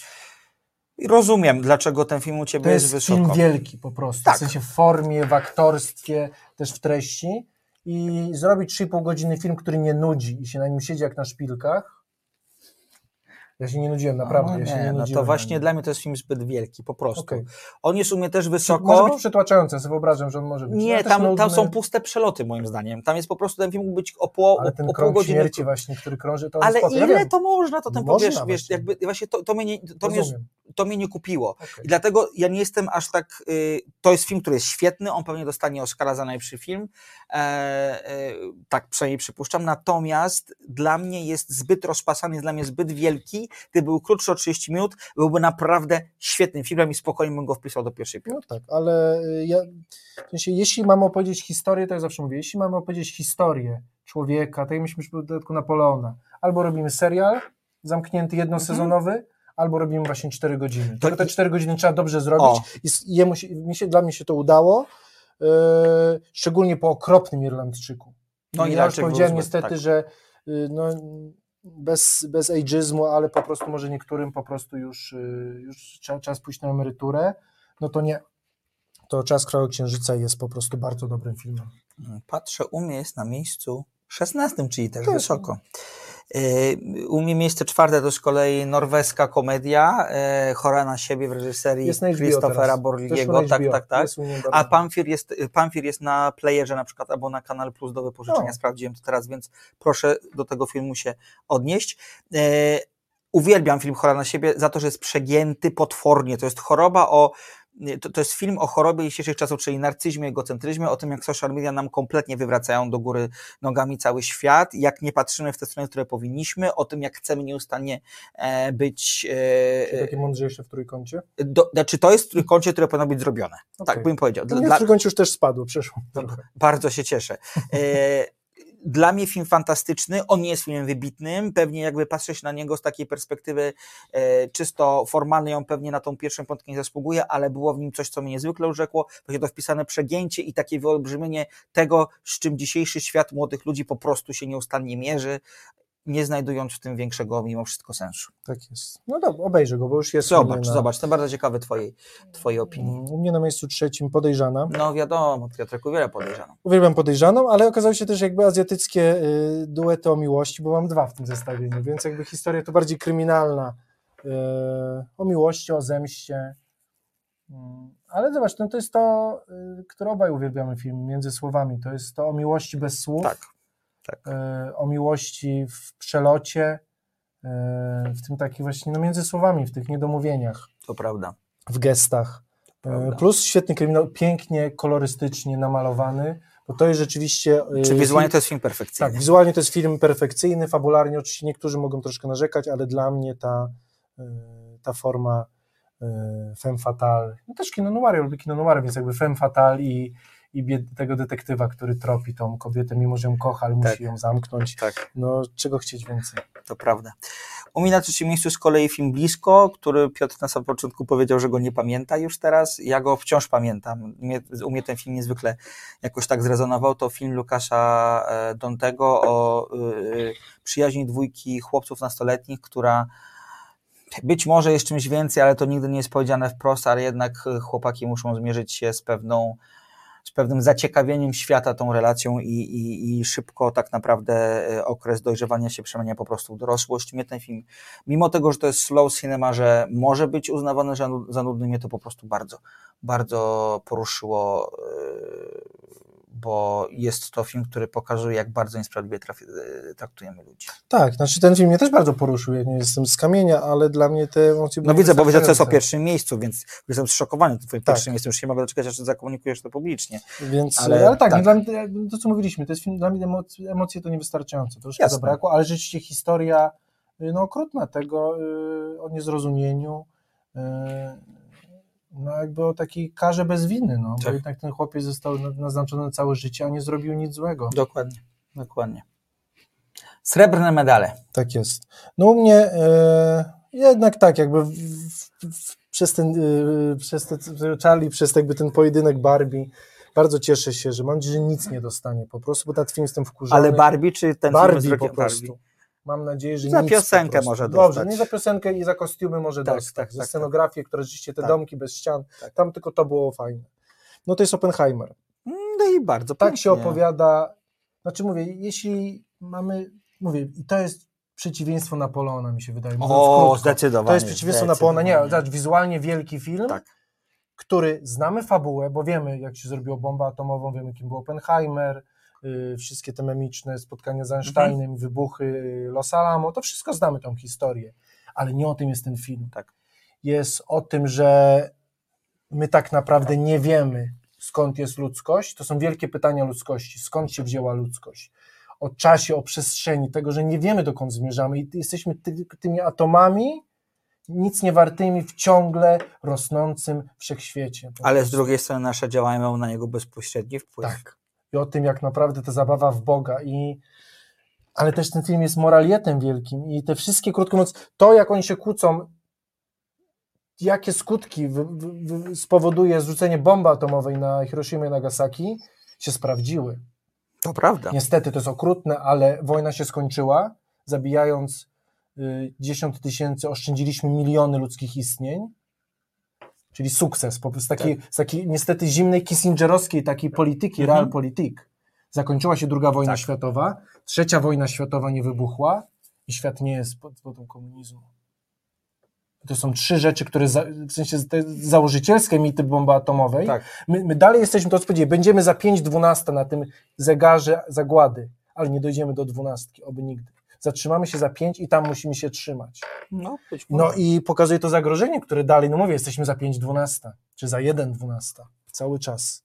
Rozumiem, dlaczego ten film u Ciebie To jest, jest wysoko. film wielki po prostu, Tak. w sensie w formie, w aktorstwie, też w treści i zrobić 3,5 godziny film, który nie nudzi i się na nim siedzi jak na szpilkach. Ja się nie nudziłem, naprawdę. No ja nie, nie no nudziłem to właśnie dla mnie to jest film zbyt wielki, po prostu. Okej. On jest u mnie też wysoko. Może być przytłaczający, ja sobie wyobrażam, że on może być. Nie, tam, tam nudny, są puste przeloty moim zdaniem. Tam jest po prostu ten film mógł być o pół, Ale ten o krąg godziny. śmierci właśnie, który krąży, to Ale. Ja ile wiem, to można, to ten Można wiesz, właśnie. jakby właśnie to, to mnie, nie- to mnie. To mnie nie kupiło. Okej. I dlatego ja nie jestem aż tak. y, To jest film, który jest świetny, on pewnie dostanie Oscara za najlepszy film. E, e, tak przynajmniej przypuszczam. Natomiast dla mnie jest zbyt rozpasany, jest dla mnie zbyt wielki. Gdyby był krótszy o 30 minut, byłby naprawdę świetnym filmem i spokojnie bym go wpisał do pierwszej No piątki. tak, ale y, ja, w sensie, jeśli mamy opowiedzieć historię, to ja zawsze mówię, jeśli mamy opowiedzieć historię człowieka, tak jak myśmy w dodatku Napoleona, albo robimy serial zamknięty jednosezonowy, albo robimy właśnie 4 godziny. To To te i- 4 godziny trzeba dobrze zrobić O. i jemu się, mi się, dla mnie się to udało, yy, szczególnie po okropnym Irlandczyku. No, I ja już powiedziałem zły, niestety, tak. że y, no, bez, bez ageizmu, ale po prostu może niektórym po prostu już, y, już trzeba, czas pójść na emeryturę, no to nie. To Czas Kraju Księżyca jest po prostu bardzo dobrym filmem. Patrzę, u mnie jest na miejscu 16, czyli też Tak. wysoko. U mnie miejsce czwarte to z kolei norweska komedia, e, Chora na siebie w reżyserii Christophera Borliego. Tak, tak, tak. Bardzo- A Pamfir jest, Pamfir jest na playerze na przykład albo na Kanal Plus do wypożyczenia. No. Sprawdziłem to teraz, więc proszę do tego filmu się odnieść. E, uwielbiam film Chora na siebie za to, że jest przegięty potwornie. To jest choroba o to, to jest film o chorobie dzisiejszych czasów, czyli narcyzmie, egocentryzmie, o tym, jak social media nam kompletnie wywracają do góry nogami cały świat, jak nie patrzymy w te strony, które powinniśmy, o tym, jak chcemy nieustannie e, być. Czyli E, takie mądrzejsze w trójkącie. do, znaczy, to jest w trójkącie, które powinno być zrobione. Okej. Tak bym powiedział. Dla, w trójkącie już też spadło, przeszło. bardzo się cieszę. Dla mnie film fantastyczny, on nie jest filmem wybitnym, pewnie jakby patrzeć na niego z takiej perspektywy e, czysto formalnej, on pewnie na tą pierwszą piątkę nie zasługuje, ale było w nim coś, co mnie niezwykle urzekło, właśnie to wpisane przegięcie i takie wyolbrzymienie tego, z czym dzisiejszy świat młodych ludzi po prostu się nieustannie mierzy, nie znajdując w tym większego mimo wszystko sensu. Tak jest. No dobra, obejrzę go, bo już jest. Zobacz, na, zobacz, jestem bardzo ciekawy twojej, twojej opinii. U mnie na miejscu trzecim podejrzana. No wiadomo, Piotrek wiele podejrzaną. Uwielbiam podejrzaną, ale okazały się też jakby azjatyckie y, duety o miłości, bo mam dwa w tym zestawieniu, więc jakby historia to bardziej kryminalna. Y, o miłości, o zemście. Mm, Ale zobacz, no to jest to, y, które obaj uwielbiamy film, między słowami. To jest to o miłości bez słów, Tak, tak. y, o miłości w przelocie, y, w tym takich właśnie, no między słowami, w tych niedomówieniach To prawda. w gestach. Prawda. E, Plus świetny kryminał, pięknie, kolorystycznie namalowany, bo to jest rzeczywiście. e, Czy wizualnie film- to jest film perfekcyjny? Tak, wizualnie to jest film perfekcyjny, fabularnie oczywiście niektórzy mogą troszkę narzekać, ale dla mnie ta, e, ta forma e, femme fatale, no też kino noir, ja lubię kino noir, więc jakby femme fatale i, i bied, tego detektywa, który tropi tą kobietę, mimo że ją kocha, ale Tak. musi ją zamknąć. Tak. No, czego chcieć więcej? To prawda. U mnie na trzecim miejscu z kolei film Blisko, który Piotr na samym początku powiedział, że go nie pamięta już teraz. Ja go wciąż pamiętam. U mnie ten film niezwykle jakoś tak zrezonował. To film Lukasza e, Dontego o y, przyjaźni dwójki chłopców nastoletnich, która być może jest czymś więcej, ale to nigdy nie jest powiedziane wprost, ale jednak e, chłopaki muszą zmierzyć się z pewną z pewnym zaciekawieniem świata tą relacją i, i, i szybko tak naprawdę e, okres dojrzewania się przemienia po prostu w dorosłość. Mnie ten film, mimo tego, że to jest slow cinema, że może być nu- za nudny, mnie to po prostu bardzo, bardzo poruszyło, e, bo jest to film, który pokazuje, jak bardzo niesprawiedliwie e, traktujemy ludzi. Tak, znaczy ten film mnie też bardzo poruszył, ja nie jestem z kamienia, ale dla mnie te emocje No widzę, bo widzę, co jest o pierwszym miejscu, więc jestem zszokowany twoim Tak. pierwszym miejscem. Już nie mogę doczekać, aż zakomunikujesz to publicznie. Więc, Ale ale, tak, tak. Dla mnie, to- co mówiliśmy, to jest film, dla mnie emocje, emocje to niewystarczające, troszkę Jasne. zabrakło, ale rzeczywiście historia y, no, okrutna tego y, o niezrozumieniu, y, no jakby o takiej karze bez winy, no, bo Tak. jednak ten chłopiec został na- naznaczony na całe życie, a nie zrobił nic złego. Dokładnie, dokładnie. Srebrne medale. Tak jest. No u mnie e, jednak tak, jakby w, w, w, przez ten, e, przez te, Charlie, przez jakby ten pojedynek Barbie, bardzo cieszę się, że mam nadzieję, że nic nie dostanie po prostu, bo na ten film jestem wkurzony. Ale Barbie czy ten Barbie film z po prostu. Barbie? Mam nadzieję, że Za nic piosenkę po prostu. może Dobrze, dostać. nie za piosenkę i za kostiumy może Tak, dostać. tak, za tak, scenografię, które rzeczywiście te Tak. domki bez ścian, Tak. tam tylko to było fajne. No to jest Oppenheimer. No i bardzo tak się pięknie. opowiada. Znaczy mówię, jeśli mamy, mówię, i to jest przeciwieństwo Napoleona, mi się wydaje. mówiąc O, krótko. zdecydowanie. To jest przeciwieństwo Napoleona. Nie, zobacz, wizualnie wielki film, Tak. który znamy fabułę, bo wiemy, jak się zrobiło bombę atomową, wiemy, kim był Oppenheimer, wszystkie te memiczne spotkania z Einsteinem, Mhm. wybuchy y, Los Alamo, to wszystko znamy tą historię, ale nie o tym jest ten film. Tak. jest o tym, że my tak naprawdę nie wiemy, skąd jest ludzkość. To są wielkie pytania ludzkości. Skąd się wzięła ludzkość? O czasie, o przestrzeni, tego, że nie wiemy, dokąd zmierzamy i jesteśmy ty, tymi atomami, nic nie wartymi w ciągle rosnącym wszechświecie. Ale z drugiej strony nasze działania mają na niego bezpośredni wpływ. Tak. I o tym, jak naprawdę ta zabawa w Boga i ale też ten film jest moralietem wielkim i te wszystkie, krótko mówiąc, to jak oni się kłócą, jakie skutki spowoduje zrzucenie bomby atomowej na Hiroshima i Nagasaki, się sprawdziły. To prawda. Niestety to jest okrutne, ale wojna się skończyła, zabijając 10 y, tysięcy, oszczędziliśmy miliony ludzkich istnień, czyli sukces, po prostu takiej, tak. z takiej niestety zimnej kissingerowskiej takiej polityki, mhm. realpolitik. Zakończyła się druga wojna tak. światowa, trzecia wojna światowa nie wybuchła i świat nie jest pod wodą komunizmu. To są trzy rzeczy, które za, w sensie założycielskie mity bomby atomowej. Tak. My, my, dalej jesteśmy, to co będziemy za 5.12 na tym zegarze zagłady, ale nie dojdziemy do dwunastki, oby nigdy. Zatrzymamy się za 5 i tam musimy się trzymać. No, no i pokazuje to zagrożenie, które dalej, no mówię, jesteśmy za 5.12, czy za 1.12 cały czas.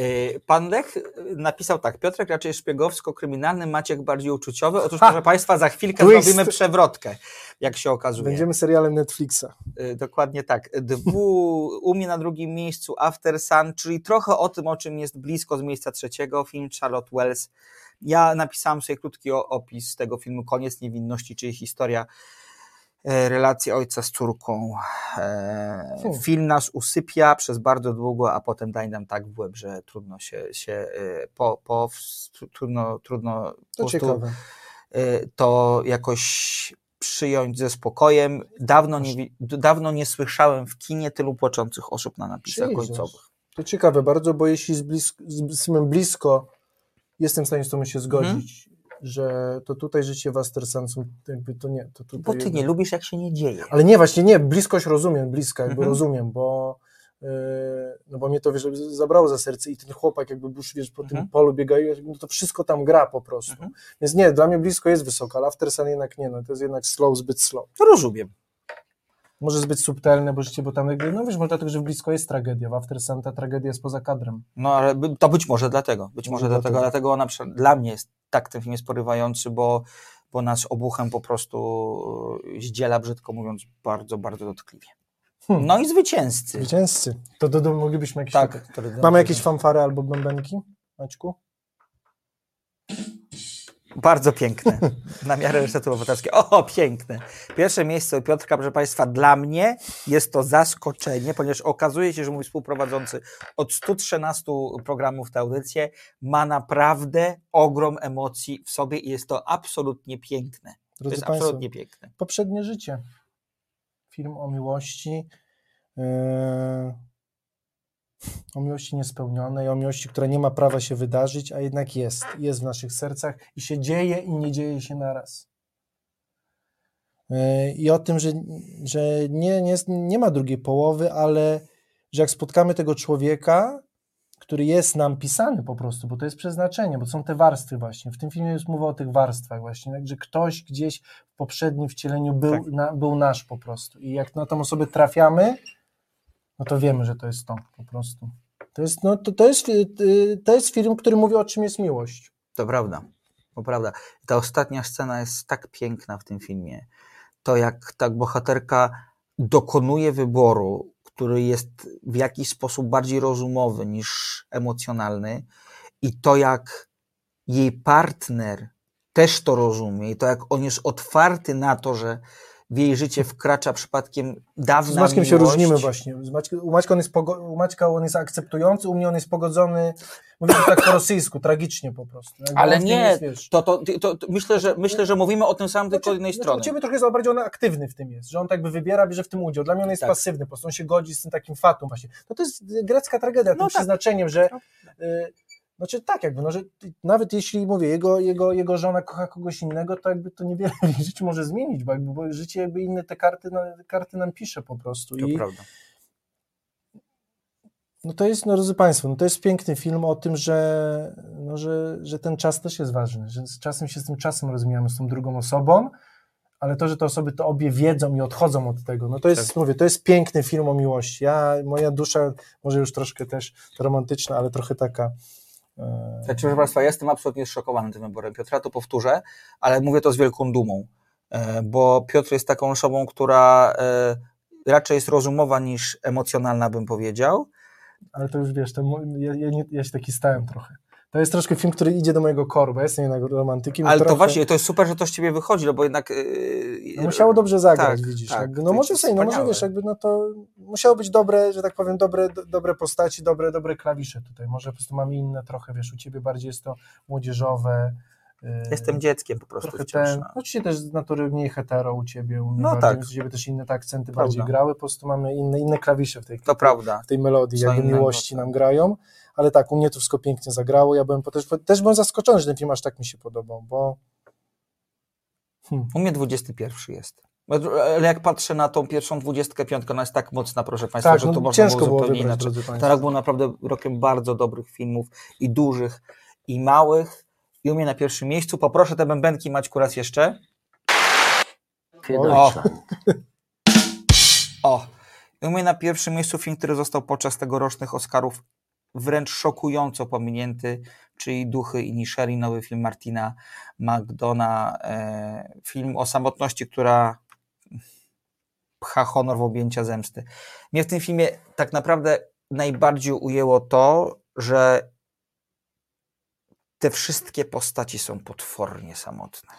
Y, pan Lech napisał tak, Piotrek raczej szpiegowsko-kryminalny, Maciek bardziej uczuciowy. Otóż, ha! proszę Państwa, za chwilkę Twist. zrobimy przewrotkę, jak się okazuje. Będziemy serialem Netflixa. Y, dokładnie tak. Dwu, u mnie na drugim miejscu After Sun, czyli trochę o tym, o czym jest blisko z miejsca trzeciego, film Charlotte Wells. Ja napisałem sobie krótki opis tego filmu, Koniec niewinności, czyli historia E, relacje ojca z córką. E, hmm. Film nas usypia przez bardzo długo, a potem daje nam tak w łeb, że trudno się, się e, po, po trudno, trudno to, ciekawe. to jakoś przyjąć ze spokojem. Dawno nie, dawno nie słyszałem w kinie tylu płaczących osób na napisach Jezus. końcowych. To ciekawe bardzo, bo jeśli z, blisko, z blisko jestem w stanie z tym się zgodzić, że to tutaj życie w Astersansu, jakby to nie. To tutaj bo ty nie lubisz, jak się nie dzieje. Ale nie, właśnie nie, bliskość rozumiem, bliska, jakby mhm. rozumiem, bo yy, no bo mnie to, wiesz, zabrało za serce i ten chłopak jakby już, wiesz, po mhm. tym polu biegają, no to wszystko tam gra po prostu. Mhm. Więc nie, dla mnie blisko jest wysoko, ale Aftersun jednak nie, no to jest jednak slow, zbyt slow. Rozumiem może zbyt subtelne, bo życie, bo tam jakby, no wiesz, może dlatego, że blisko jest tragedia, w After Sun ta tragedia jest poza kadrem. No ale to być może dlatego, być może, może dlatego, dlatego, dlatego ona dla mnie jest tak ten film jest porywający, bo, bo nas obuchem po prostu zdziela, brzydko mówiąc, bardzo, bardzo dotkliwie. Hmm. No i zwycięzcy. Zwycięzcy. To do, do, moglibyśmy jakieś... Tak. Mamy jakieś fanfary albo bębenki, Maćku? Bardzo piękne. Na miarę rysztatu obywatelskie. O, piękne. Pierwsze miejsce u Piotrka, proszę Państwa, dla mnie jest to zaskoczenie, ponieważ okazuje się, że mój współprowadzący od 113 programów tę audycję ma naprawdę ogrom emocji w sobie i jest to absolutnie piękne. Drodzy to jest Państwo, absolutnie piękne. Poprzednie życie. Film o miłości. Yy o miłości niespełnionej, o miłości, która nie ma prawa się wydarzyć, a jednak jest. Jest w naszych sercach i się dzieje i nie dzieje się naraz. E, I o tym, że, że nie, nie, nie ma drugiej połowy, ale że jak spotkamy tego człowieka, który jest nam pisany po prostu, bo to jest przeznaczenie, bo są te warstwy właśnie. W tym filmie jest mowa o tych warstwach właśnie, tak, że ktoś gdzieś w poprzednim wcieleniu był, tak. na, był nasz po prostu. I jak na tą osobę trafiamy, no to wiemy, że to jest to po prostu. To jest, no, to, to, jest, y, to jest film, który mówi o czym jest miłość. To prawda, to prawda. Ta ostatnia scena jest tak piękna w tym filmie. To jak ta bohaterka dokonuje wyboru, który jest w jakiś sposób bardziej rozumowy niż emocjonalny i to jak jej partner też to rozumie i to jak on jest otwarty na to, że w jej życie wkracza przypadkiem dawna Z Maćkiem miłość. się różnimy właśnie. u, Maćka on jest u Maćka on jest akceptujący, u mnie on jest pogodzony, mówię tak po rosyjsku, tragicznie po prostu. Jakby Ale nie, jest, to, to, to, to, myślę, że, myślę, że mówimy o tym samym, tylko znaczy, jednej znaczy, strony. U Ciebie trochę jest bardziej on aktywny w tym jest, że on tak by wybiera, bierze w tym udział. Dla mnie on jest tak. pasywny, po prostu on się godzi z tym takim fatum właśnie. No to jest grecka tragedia, no tym tak. przeznaczeniem, że... Y, znaczy tak, jakby, no, że nawet jeśli mówię, jego, jego, jego żona kocha kogoś innego, to jakby to niewiele w życiu może zmienić, bo, jakby, bo życie jakby inne te karty, no, karty nam pisze po prostu. To I, prawda. No to jest, no drodzy Państwo, no to jest piękny film o tym, że, no, że, że ten czas też jest ważny, że z czasem się z tym czasem rozmijamy, z tą drugą osobą, ale to, że te osoby to obie wiedzą i odchodzą od tego, no to jest, Tak. mówię, to jest piękny film o miłości. Ja, moja dusza, może już troszkę też romantyczna, ale trochę taka. E, Znaczy, proszę Państwa, ja jestem absolutnie zszokowany tym wyborem Piotra, to powtórzę, ale mówię to z wielką dumą, e, bo Piotr jest taką osobą, która e, raczej jest rozumowa niż emocjonalna, bym powiedział. ale to już wiesz, to, ja, ja, ja się taki stałem trochę. To jest troszkę film, który idzie do mojego koru, bo ja jestem jednak romantykiem. Ale to trochę, właśnie, to jest super, że to z Ciebie wychodzi, no bo jednak... e, No musiało dobrze zagrać, tak, widzisz. tak, to no może sobie, no może wiesz, jakby no to musiało być dobre, że tak powiem, dobre, do, dobre postaci, dobre, dobre klawisze tutaj. Może po prostu mamy inne trochę, wiesz, u ciebie bardziej jest to młodzieżowe. yy, Jestem dzieckiem po prostu trochę ten, no. oczywiście też z natury mniej hetero u ciebie, u mnie No bardziej, tak. więc u ciebie też inne te akcenty Prawda. bardziej grały, po prostu mamy inne, inne klawisze w tej, To prawda. w tej melodii, Co jakby miłości nam grają, ale tak, u mnie to wszystko pięknie zagrało, ja byłem po- też, też byłem zaskoczony, że ten film aż tak mi się podobał, bo hmm, U mnie 21 jest. Ale jak patrzę na tą pierwszą 25, ona jest tak mocna, proszę Państwa, tak, że to no, można ciężko było było zupełnie wybrać, inaczej. Ten rok był naprawdę rokiem bardzo dobrych filmów i dużych, i małych. I u mnie na pierwszym miejscu. Poproszę te bębenki, Maćku, raz jeszcze. O. o. I u mnie na pierwszym miejscu film, który został podczas tegorocznych Oscarów wręcz szokująco pominięty, czyli Duchy i Nisheri, nowy film Martina McDona, e, film o samotności, która pcha honor w objęcia zemsty. Mnie w tym filmie tak naprawdę najbardziej ujęło to, że te wszystkie postaci są potwornie samotne.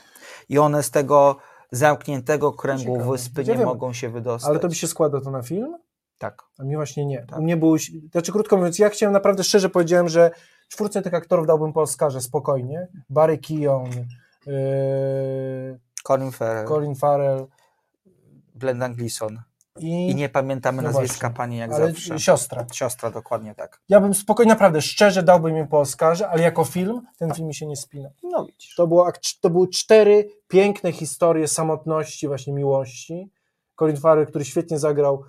I one z tego zamkniętego kręgu Ciekawe. wyspy Ja nie wiem, mogą się wydostać. Ale to by się składa to na film? Tak. A mi właśnie nie. Tak. U mnie był, znaczy krótko mówiąc, ja chciałem naprawdę szczerze powiedziałem, że czwórce tych aktorów dałbym po Oscarze spokojnie. Barry Keoghan, yy, Colin Farrell, Colin Farrell Brendan Gleeson. i, I nie pamiętamy No nazwiska właśnie. pani jak ale zawsze. siostra. Siostra, dokładnie tak. Ja bym spokojnie, naprawdę, szczerze dałbym im po Oscarze, ale jako film, ten film mi się nie spina. No widzisz. To, było, to były cztery piękne historie samotności, właśnie miłości. Colin Farrell, który świetnie zagrał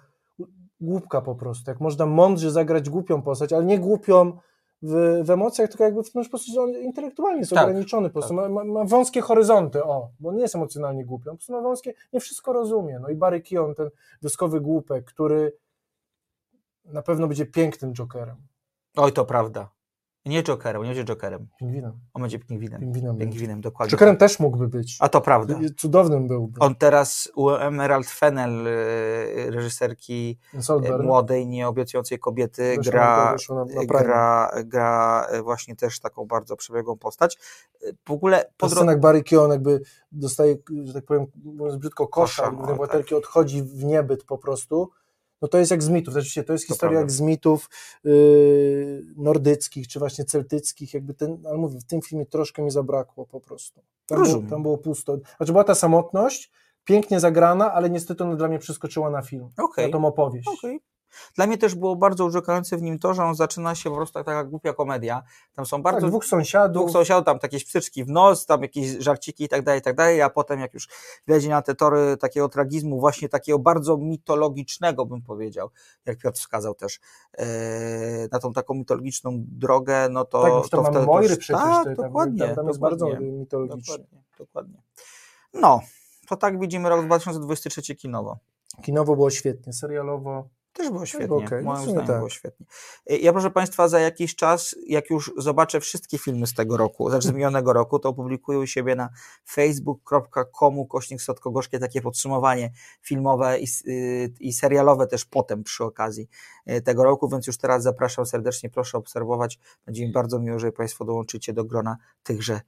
głupka po prostu. Jak można mądrze zagrać głupią postać, ale nie głupią w, w emocjach, tylko jakby w po prostu on intelektualnie jest Tak, ograniczony. Po prostu ma, ma, ma wąskie horyzonty, o, bo nie jest emocjonalnie głupi, on po prostu ma wąskie, nie wszystko rozumie. No i Barry Keoghan, ten wioskowy głupek, który na pewno będzie pięknym Jokerem. Oj, to prawda. Nie Jokerem, nie będzie Jokerem. Pingwinem. On będzie pingwinem. Pingwinem. Pingwinem, dokładnie. Jokerem też mógłby być. A to prawda. Cudownym byłby. On teraz u Emerald Fennel, y, reżyserki y, Solberg. młodej, nieobiecującej kobiety, gra, na- na- Prime. gra, gra y, właśnie też taką bardzo przebiegłą postać. Y, W ogóle Po scenach Barry Keoghan jakby dostaje, że tak powiem, mówiąc brzydko, kosza, Kosza, głównej o, bohaterki odchodzi w niebyt po prostu, no to jest jak z mitów, to jest To historia prawda. jak z mitów yy, nordyckich, czy właśnie celtyckich, jakby ten, ale mówię, w tym filmie troszkę mi zabrakło po prostu. Tam, było, tam było pusto. Znaczy była ta samotność, pięknie zagrana, ale niestety ona dla mnie przeskoczyła na film, Okej. na tą opowieść. Okej. Dla mnie też było bardzo urzekające w nim to, że on zaczyna się po prostu tak, taka głupia komedia. Tam są bardzo Tak, dwóch sąsiadów, dwóch sąsiadów, tam jakieś pstryczki w nos, tam jakieś żarciki i tak dalej, i tak dalej, a potem jak już wjedzie na te tory takiego tragizmu, właśnie takiego bardzo mitologicznego, bym powiedział, jak Piotr wskazał też, e, na tą taką mitologiczną drogę, no to... tak, to mamy wtedy Moiry też- przecież, Tak, to, dokładnie. tam, tam jest bardzo mitologiczny. dokładnie, dokładnie. No, to tak widzimy rok 2023 kinowo. Kinowo było świetnie, serialowo Też było świetnie, no moim zdaniem tak. było świetnie. Y, Ja proszę Państwa, za jakiś czas, jak już zobaczę wszystkie filmy z tego roku, znaczy z minionego roku, to opublikuję u siebie na facebook.com kośnik Słodko-Gorzkie takie podsumowanie filmowe i, y, i serialowe też potem przy okazji y, tego roku, więc już teraz zapraszam serdecznie, proszę obserwować. Będzie mi bardzo miło, że Państwo dołączycie do grona tychże,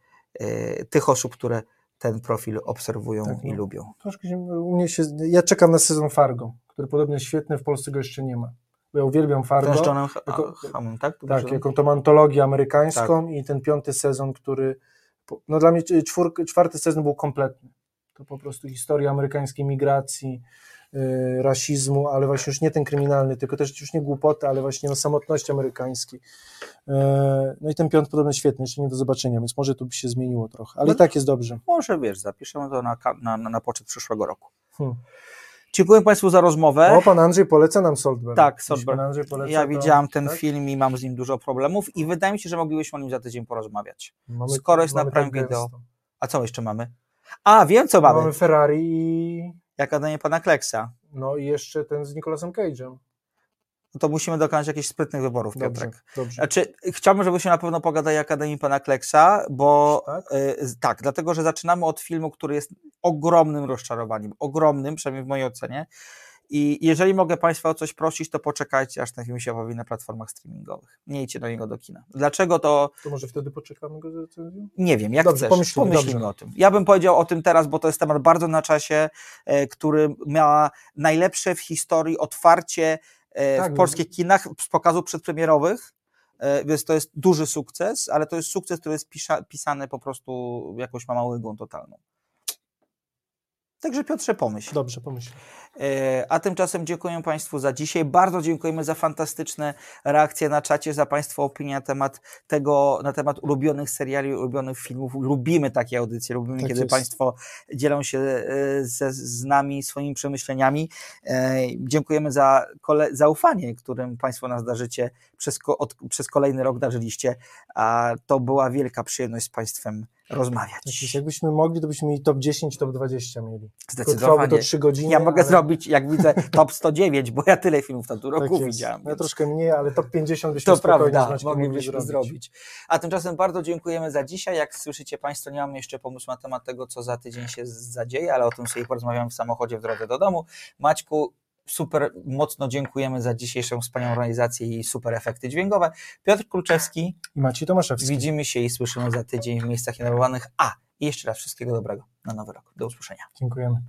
tych osób, które ten profil obserwują Tak, i no. lubią. Troszkę się, u mnie się, ja czekam na sezon Fargo, który podobno jest świetny, w Polsce go jeszcze nie ma. Bo ja uwielbiam Fargo. Ten z Johnem Ha- jako- Hammem, tak? To tak, jaką tą antologię amerykańską Tak. i ten piąty sezon, który, no dla mnie czwór, czwarty sezon był kompletny. To po prostu historia amerykańskiej migracji, yy, rasizmu, ale właśnie już nie ten kryminalny, tylko też już nie głupoty, ale właśnie no, samotności amerykańskiej. Yy, no i ten piąty podobno świetny, jeszcze nie do zobaczenia, więc może to by się zmieniło trochę, ale No i tak jest dobrze. Może wiesz, zapiszemy to na, na, na poczet przyszłego roku. Hmm. Dziękuję Państwu za rozmowę. O, pan Andrzej poleca nam Saltburn. Tak, poleca, Ja to- widziałem ten tak? film i mam z nim dużo problemów i wydaje mi się, że moglibyśmy o nim za tydzień porozmawiać. Mamy, Skoro jest na Prime tak Video. A co jeszcze mamy? A, wiem co mamy. Mamy Ferrari i, Akademię Pana Kleksa. no, i jeszcze ten z Nicolasem Cage'em. No to musimy dokonać jakichś sprytnych wyborów, Dobrze, Piotrek. dobrze. Znaczy, chciałbym, żebyśmy na pewno pogadali o Akademii Pana Kleksa, bo Tak? y, tak, dlatego, że zaczynamy od filmu, który jest ogromnym rozczarowaniem, ogromnym, przynajmniej w mojej ocenie. I jeżeli mogę Państwa o coś prosić, to poczekajcie, aż ten film się pojawi na platformach streamingowych. Nie idźcie do niego do kina. Dlaczego to To może wtedy poczekamy go z recenzją? nie wiem, jak Dobrze, chcesz. pomyślimy, Pomyślimy dobrze. o tym. Ja bym powiedział o tym teraz, bo to jest temat bardzo na czasie, e, który miała najlepsze w historii otwarcie Tak, w polskich kinach z pokazów przedpremierowych. E, Więc to jest duży sukces, ale to jest sukces, który jest pisza, pisany po prostu jakąś mamą łygą totalną. Także Piotrze, pomyśl. Dobrze, pomyślę. E, A tymczasem dziękuję Państwu za dzisiaj. Bardzo dziękujemy za fantastyczne reakcje na czacie, za Państwa opinie na temat tego, na temat ulubionych seriali, ulubionych filmów. Lubimy takie audycje, lubimy, Tak kiedy jest. Państwo dzielą się e, ze, z nami swoimi przemyśleniami. E, Dziękujemy za kole, zaufanie, którym Państwo nas darzycie, przez, od, przez kolejny rok darzyliście. A to była wielka przyjemność z Państwem rozmawiać. Tak jest. Jakbyśmy mogli, to byśmy mieli top 10, top 20 mieli. Zdecydowanie. to 3 godziny. Ja mogę ale... zrobić, jak widzę, top 109, bo ja tyle filmów w tamtym Tak roku jest. widziałem. Ja więc troszkę mniej, ale top 50 byśmy To prawda, moglibyśmy mogli zrobić. A tymczasem bardzo dziękujemy za dzisiaj. Jak słyszycie Państwo, nie mamy jeszcze pomysłu na temat tego, co za tydzień się zadzieje, ale o tym sobie porozmawiamy w samochodzie w drodze do domu. Maćku, super mocno dziękujemy za dzisiejszą wspaniałą realizację i super efekty dźwiękowe. Piotr Kulczewski, Maciej Tomaszewski. widzimy się i słyszymy za tydzień w miejscach nienawiganych. A, i jeszcze raz wszystkiego dobrego na nowy rok. Do usłyszenia. Dziękujemy.